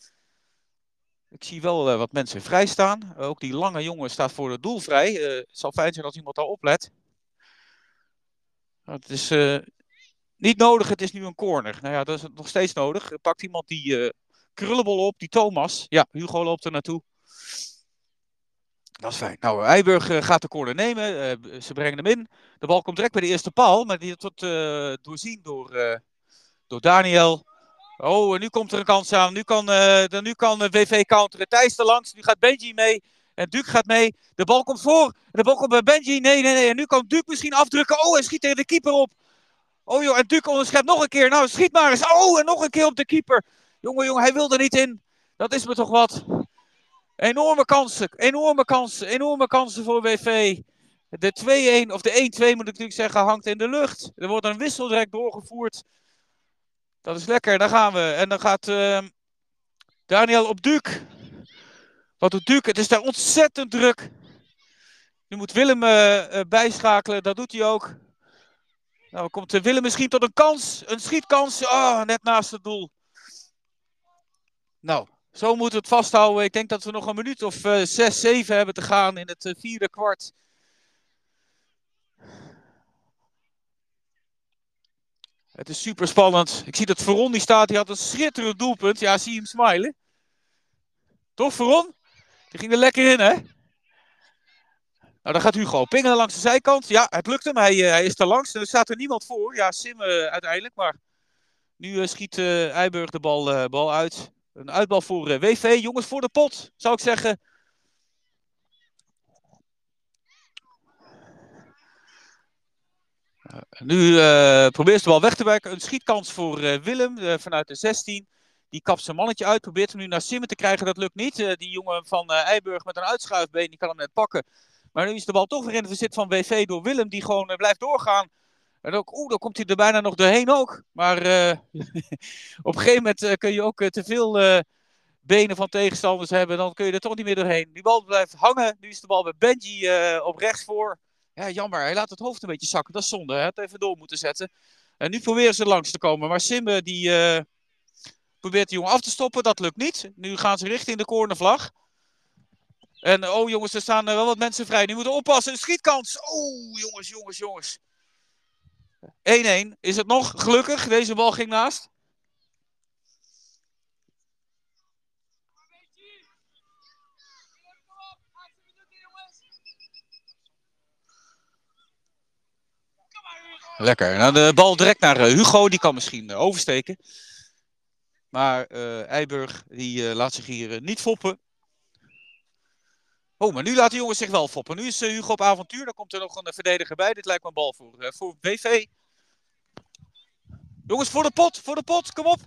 Ik zie wel uh, wat mensen vrij staan. ook die lange jongen staat voor het doel vrij. Het zal fijn zijn als iemand daar oplet. Het is niet nodig, het is nu een corner. Nou ja, dat is nog steeds nodig. Pakt iemand die krullenbol op, die Thomas. Ja, Hugo loopt er naartoe. Dat is fijn. Nou, Eiburg uh, gaat de corner nemen. Uh, ze brengen hem in. De bal komt direct bij de eerste paal. Maar die wordt uh, doorzien door, door Daniel. Oh, en nu komt er een kans aan. Nu kan, de, nu kan WV counteren. Thijs er langs. Nu gaat Benji mee. En Duke gaat mee. De bal komt voor. De bal komt bij Benji. Nee, nee, nee. En nu kan Duke misschien afdrukken. Oh, hij schiet tegen de keeper op. Oh joh, en Duke onderschept nog een keer. Nou, schiet maar eens. Oh, en nog een keer op de keeper. Jongen, jongen, hij wil er niet in. Dat is me toch wat. Enorme kansen, enorme kansen, enorme kansen voor WV. De 2-1, of de 1-2 moet ik natuurlijk zeggen, hangt in de lucht. Er wordt een wissel direct doorgevoerd. Dat is lekker, daar gaan we. En dan gaat uh, Daniel op Duke. Wat doet Duke? Het is daar ontzettend druk. Nu moet Willem uh, uh, bijschakelen, dat doet hij ook. Nou, komt Willem misschien tot een kans, een schietkans. Oh, net naast het doel. Nou, zo moeten we het vasthouden. Ik denk dat we nog een minuut of uh, 6, 7 hebben te gaan in het uh, vierde kwart. Het is super spannend. Ik zie dat Veron die staat. Die had een schitterend doelpunt. Ja, zie hem smilen. Toch, Veron? Die ging er lekker in, hè? Nou, dan gaat Hugo pingelen langs de zijkant. Ja, het lukt hem. Hij, uh, hij is er langs. Er staat er niemand voor. Ja, Sim uh, uiteindelijk. Maar nu uh, schiet Eiburg de bal, bal uit. Een uitbal voor WV. Jongens, voor de pot, zou ik zeggen. Nu probeert de bal weg te werken. Een schietkans voor Willem vanuit de 16. Die kapt zijn mannetje uit. Probeert hem nu naar Simmen te krijgen. Dat lukt niet. die jongen van Eiburg met een uitschuifbeen. Die kan hem net pakken. Maar nu is de bal toch weer in het bezit van WV door Willem. Die gewoon blijft doorgaan. En ook, oeh, dan komt hij er bijna nog doorheen ook. Maar uh, op een gegeven moment uh, kun je ook te veel benen van tegenstanders hebben. Dan kun je er toch niet meer doorheen. Die bal blijft hangen. Nu is de bal bij Benji op rechts voor. Ja, jammer. Hij laat het hoofd een beetje zakken. Dat is zonde. Hij had even door moeten zetten. En nu proberen ze langs te komen. Maar Simbe die probeert de jongen af te stoppen. Dat lukt niet. Nu gaan ze richting de cornervlag. En oh jongens, er staan wel wat mensen vrij. Nu moeten oppassen. Een schietkans. Oh jongens, jongens, jongens. 1-1. Is het nog? Gelukkig. Deze bal ging naast. Lekker. Nou, de bal direct naar Hugo. Die kan misschien oversteken. Maar uh, Eiburg die laat zich hier niet foppen. Oh, maar nu laat de jongens zich wel foppen. Nu is Hugo op avontuur. Dan komt er nog een verdediger bij. Dit lijkt me een bal voor, voor BV. Jongens, voor de pot, voor de pot, kom op.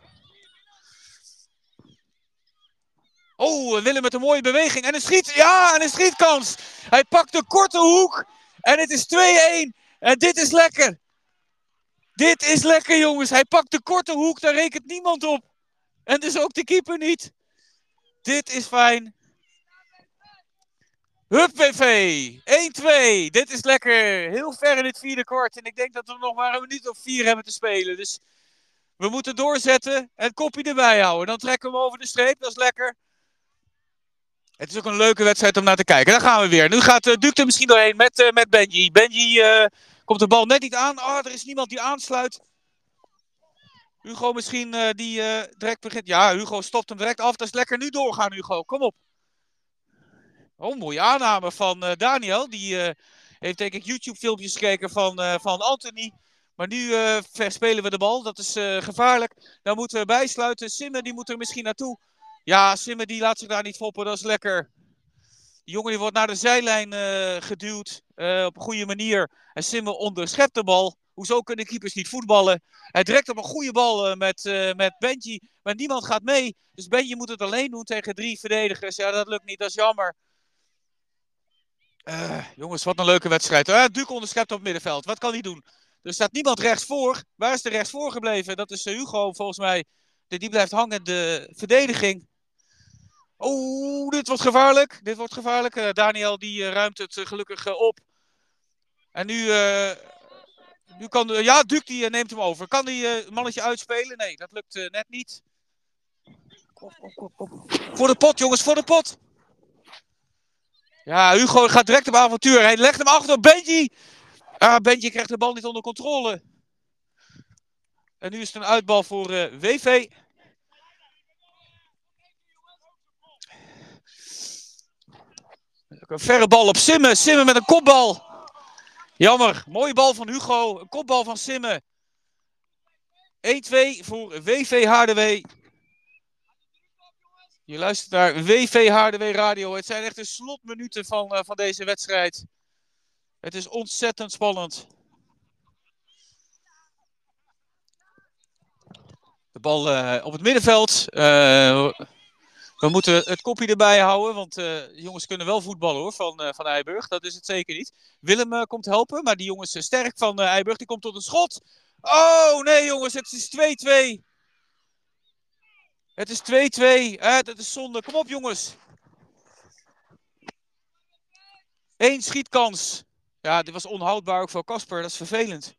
Oh, Willem met een mooie beweging. En een schiet, ja, en een schietkans. Hij pakt de korte hoek. En het is 2-1. En dit is lekker. Dit is lekker, jongens. Hij pakt de korte hoek, daar rekent niemand op. En dus ook de keeper niet. Dit is fijn. Hup, PV. 1-2. Dit is lekker. Heel ver in het vierde kwart. En ik denk dat we nog maar een minuut of vier hebben te spelen. Dus we moeten doorzetten en kopje erbij houden. Dan trekken we hem over de streep. Dat is lekker. Het is ook een leuke wedstrijd om naar te kijken. Daar gaan we weer. Nu gaat uh, er misschien doorheen met, uh, met Benji. Benji uh, komt de bal net niet aan. Oh, er is niemand die aansluit. Hugo misschien die direct begint. Ja, Hugo stopt hem direct af. Dat is lekker. Nu doorgaan, Hugo. Kom op. Oh, mooie aanname van uh, Daniel. Die uh, heeft denk ik YouTube-filmpjes gekeken van, uh, van Anthony. Maar nu verspelen we de bal. Dat is gevaarlijk. Dan moeten we bijsluiten. Simmen die moet er misschien naartoe. Ja, Simmen die laat zich daar niet foppen. Dat is lekker. Die jongen die wordt naar de zijlijn geduwd. op een goede manier. En Simmen onderschept de bal. Hoezo kunnen keepers niet voetballen? Hij trekt op een goede bal met, met Benji. Maar niemand gaat mee. Dus Benji moet het alleen doen tegen drie verdedigers. Ja, dat lukt niet. Dat is jammer. Uh, jongens, wat een leuke wedstrijd. Uh, Duke onderschept op het middenveld. Wat kan hij doen? Er staat niemand rechts voor. Waar is er rechts voor gebleven? Dat is uh, Hugo volgens mij. Die blijft hangen. De verdediging. Oeh, dit wordt gevaarlijk. Dit wordt gevaarlijk. Daniel die ruimt het gelukkig op. En nu, nu kan, ja, Duke die neemt hem over. Kan die mannetje uitspelen? Nee, dat lukt net niet. Voor de pot, jongens, voor de pot. Ja, Hugo gaat direct op avontuur. Hij legt hem achter Benji. Ah, Benji krijgt de bal niet onder controle. En nu is het een uitbal voor uh, WV. Een verre bal op Simmen. Simmen met een kopbal. Jammer. Mooie bal van Hugo. Een kopbal van Simmen. 1-2 voor WV Haardewe. Je luistert naar WV Radio. Het zijn echt de slotminuten van, uh, van deze wedstrijd. Het is ontzettend spannend. De bal uh, op het middenveld. Uh, we moeten het kopje erbij houden, want jongens kunnen wel voetballen hoor, van, van Eiburg. Dat is het zeker niet. Willem komt helpen, maar die jongens sterk van Eiburg, die komt tot een schot. Oh nee jongens, het is 2-2. Het is 2-2. Het is zonde. Kom op jongens. Eén schietkans. Ja, dit was onhoudbaar ook voor Casper. Dat is vervelend.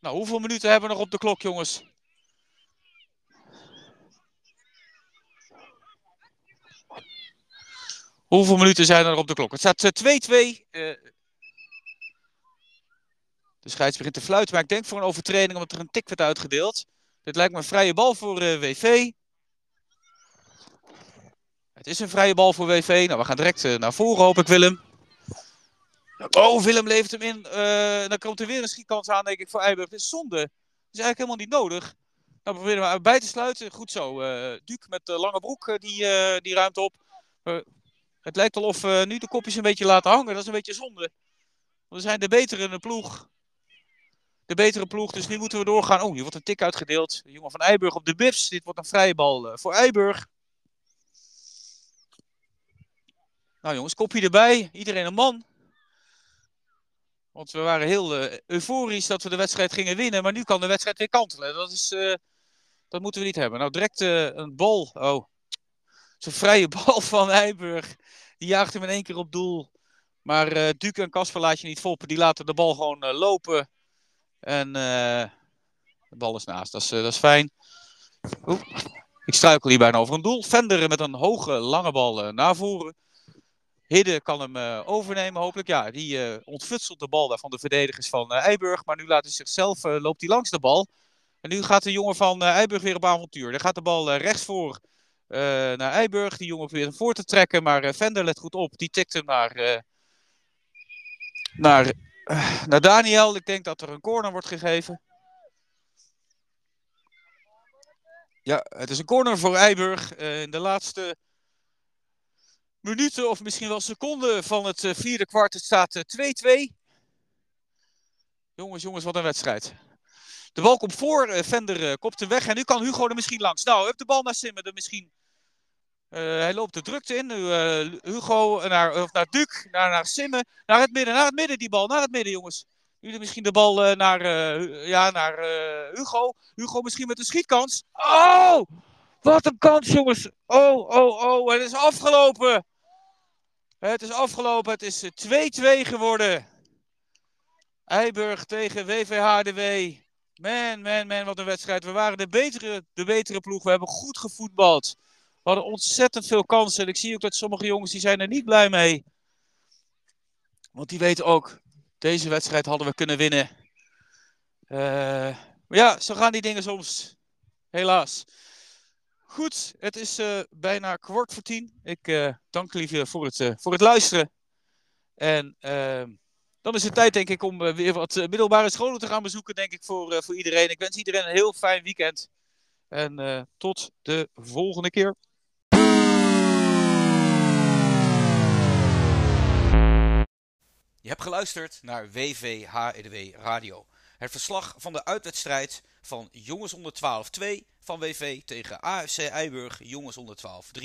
Nou, hoeveel minuten hebben we nog op de klok, jongens? Hoeveel minuten zijn er nog op de klok? Het staat 2-2. Uh, de scheids begint te fluiten, maar ik denk voor een overtreding omdat er een tik werd uitgedeeld. Dit lijkt me een vrije bal voor uh, WV. Het is een vrije bal voor WV. Nou, we gaan direct uh, naar voren, hoop ik, Willem. Oh, Willem levert hem in. Uh, dan komt er weer een schietkans aan, denk ik, voor Eiburg. Dit is zonde. Dat is eigenlijk helemaal niet nodig. Nou, we proberen we bij te sluiten. Goed zo. Uh, Duke met de lange broek, die, die ruimt op. het lijkt wel of we nu de kopjes een beetje laten hangen. Dat is een beetje zonde. We zijn de betere in de ploeg. De betere ploeg, dus nu moeten we doorgaan. Oh, hier wordt een tik uitgedeeld. De jongen van Eiburg op de bips. Dit wordt een vrije bal voor Eiburg. Nou jongens, kopje erbij. Iedereen een man. Want we waren heel uh, euforisch dat we de wedstrijd gingen winnen. Maar nu kan de wedstrijd weer kantelen. Dat, is, uh, dat moeten we niet hebben. Nou, direct een bal. Oh, zo'n vrije bal van Heiburg. Die jaagt hem in één keer op doel. Maar Duke en Kasper laat je niet foppen. Die laten de bal gewoon lopen. En de bal is naast. Dat is, dat is fijn. Ik struikel hier bijna over een doel. Vender met een hoge, lange bal naar voren. Hidde kan hem overnemen, hopelijk. Ja, die uh, ontfutselt de bal daar van de verdedigers van uh, Eiburg. Maar nu laat hij zichzelf, loopt hij langs de bal. En nu gaat de jongen van Eiburg weer op avontuur. Dan gaat de bal rechts voor naar Eiburg. Die jongen probeert hem voor te trekken. Maar Vender let goed op. Die tikt hem naar, naar, naar Daniel. Ik denk dat er een corner wordt gegeven. Ja, het is een corner voor Eiburg. in de laatste minuten of misschien wel seconden van het uh, vierde kwart. Het staat 2-2. Uh, jongens, jongens, wat een wedstrijd. De bal komt voor, Vender kopt hem weg en nu kan Hugo er misschien langs. Nou, heeft de bal naar Simmen er misschien. Hij loopt de drukte in. Nu Hugo naar, of naar Duc, naar, naar Simmen. Naar het midden, naar het midden die bal, naar het midden jongens. Nu misschien de bal naar, ja, naar Hugo. Hugo misschien met een schietkans. Oh! Wat een kans jongens. Oh, oh, oh, het is afgelopen. Het is afgelopen. Het is 2-2 geworden. Eiburg tegen WVHDW. Man, man, man, wat een wedstrijd. We waren de betere, de betere ploeg. We hebben goed gevoetbald. We hadden ontzettend veel kansen. En ik zie ook dat sommige jongens die zijn er niet blij mee. Want die weten ook, deze wedstrijd hadden we kunnen winnen. Maar ja, zo gaan die dingen soms. Helaas. Goed, het is uh, bijna kwart voor tien. Ik uh, dank jullie voor het, voor het luisteren. En ehm, dan is het tijd, denk ik, om weer wat middelbare scholen te gaan bezoeken, denk ik, voor, voor iedereen. Ik wens iedereen een heel fijn weekend. En tot de volgende keer. Je hebt geluisterd naar WVHEDW Radio. Het verslag van de uitwedstrijd van Jongens onder 12-2 van WV tegen AFC Eiburg Jongens onder 12-3.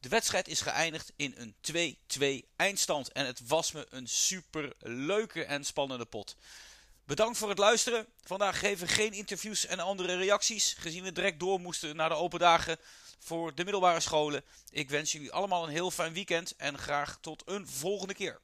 De wedstrijd is geëindigd in een 2-2 eindstand en het was me een super leuke en spannende pot. Bedankt voor het luisteren. Vandaag geven geen interviews en andere reacties, gezien we direct door moesten naar de open dagen voor de middelbare scholen. Ik wens jullie allemaal een heel fijn weekend en graag tot een volgende keer.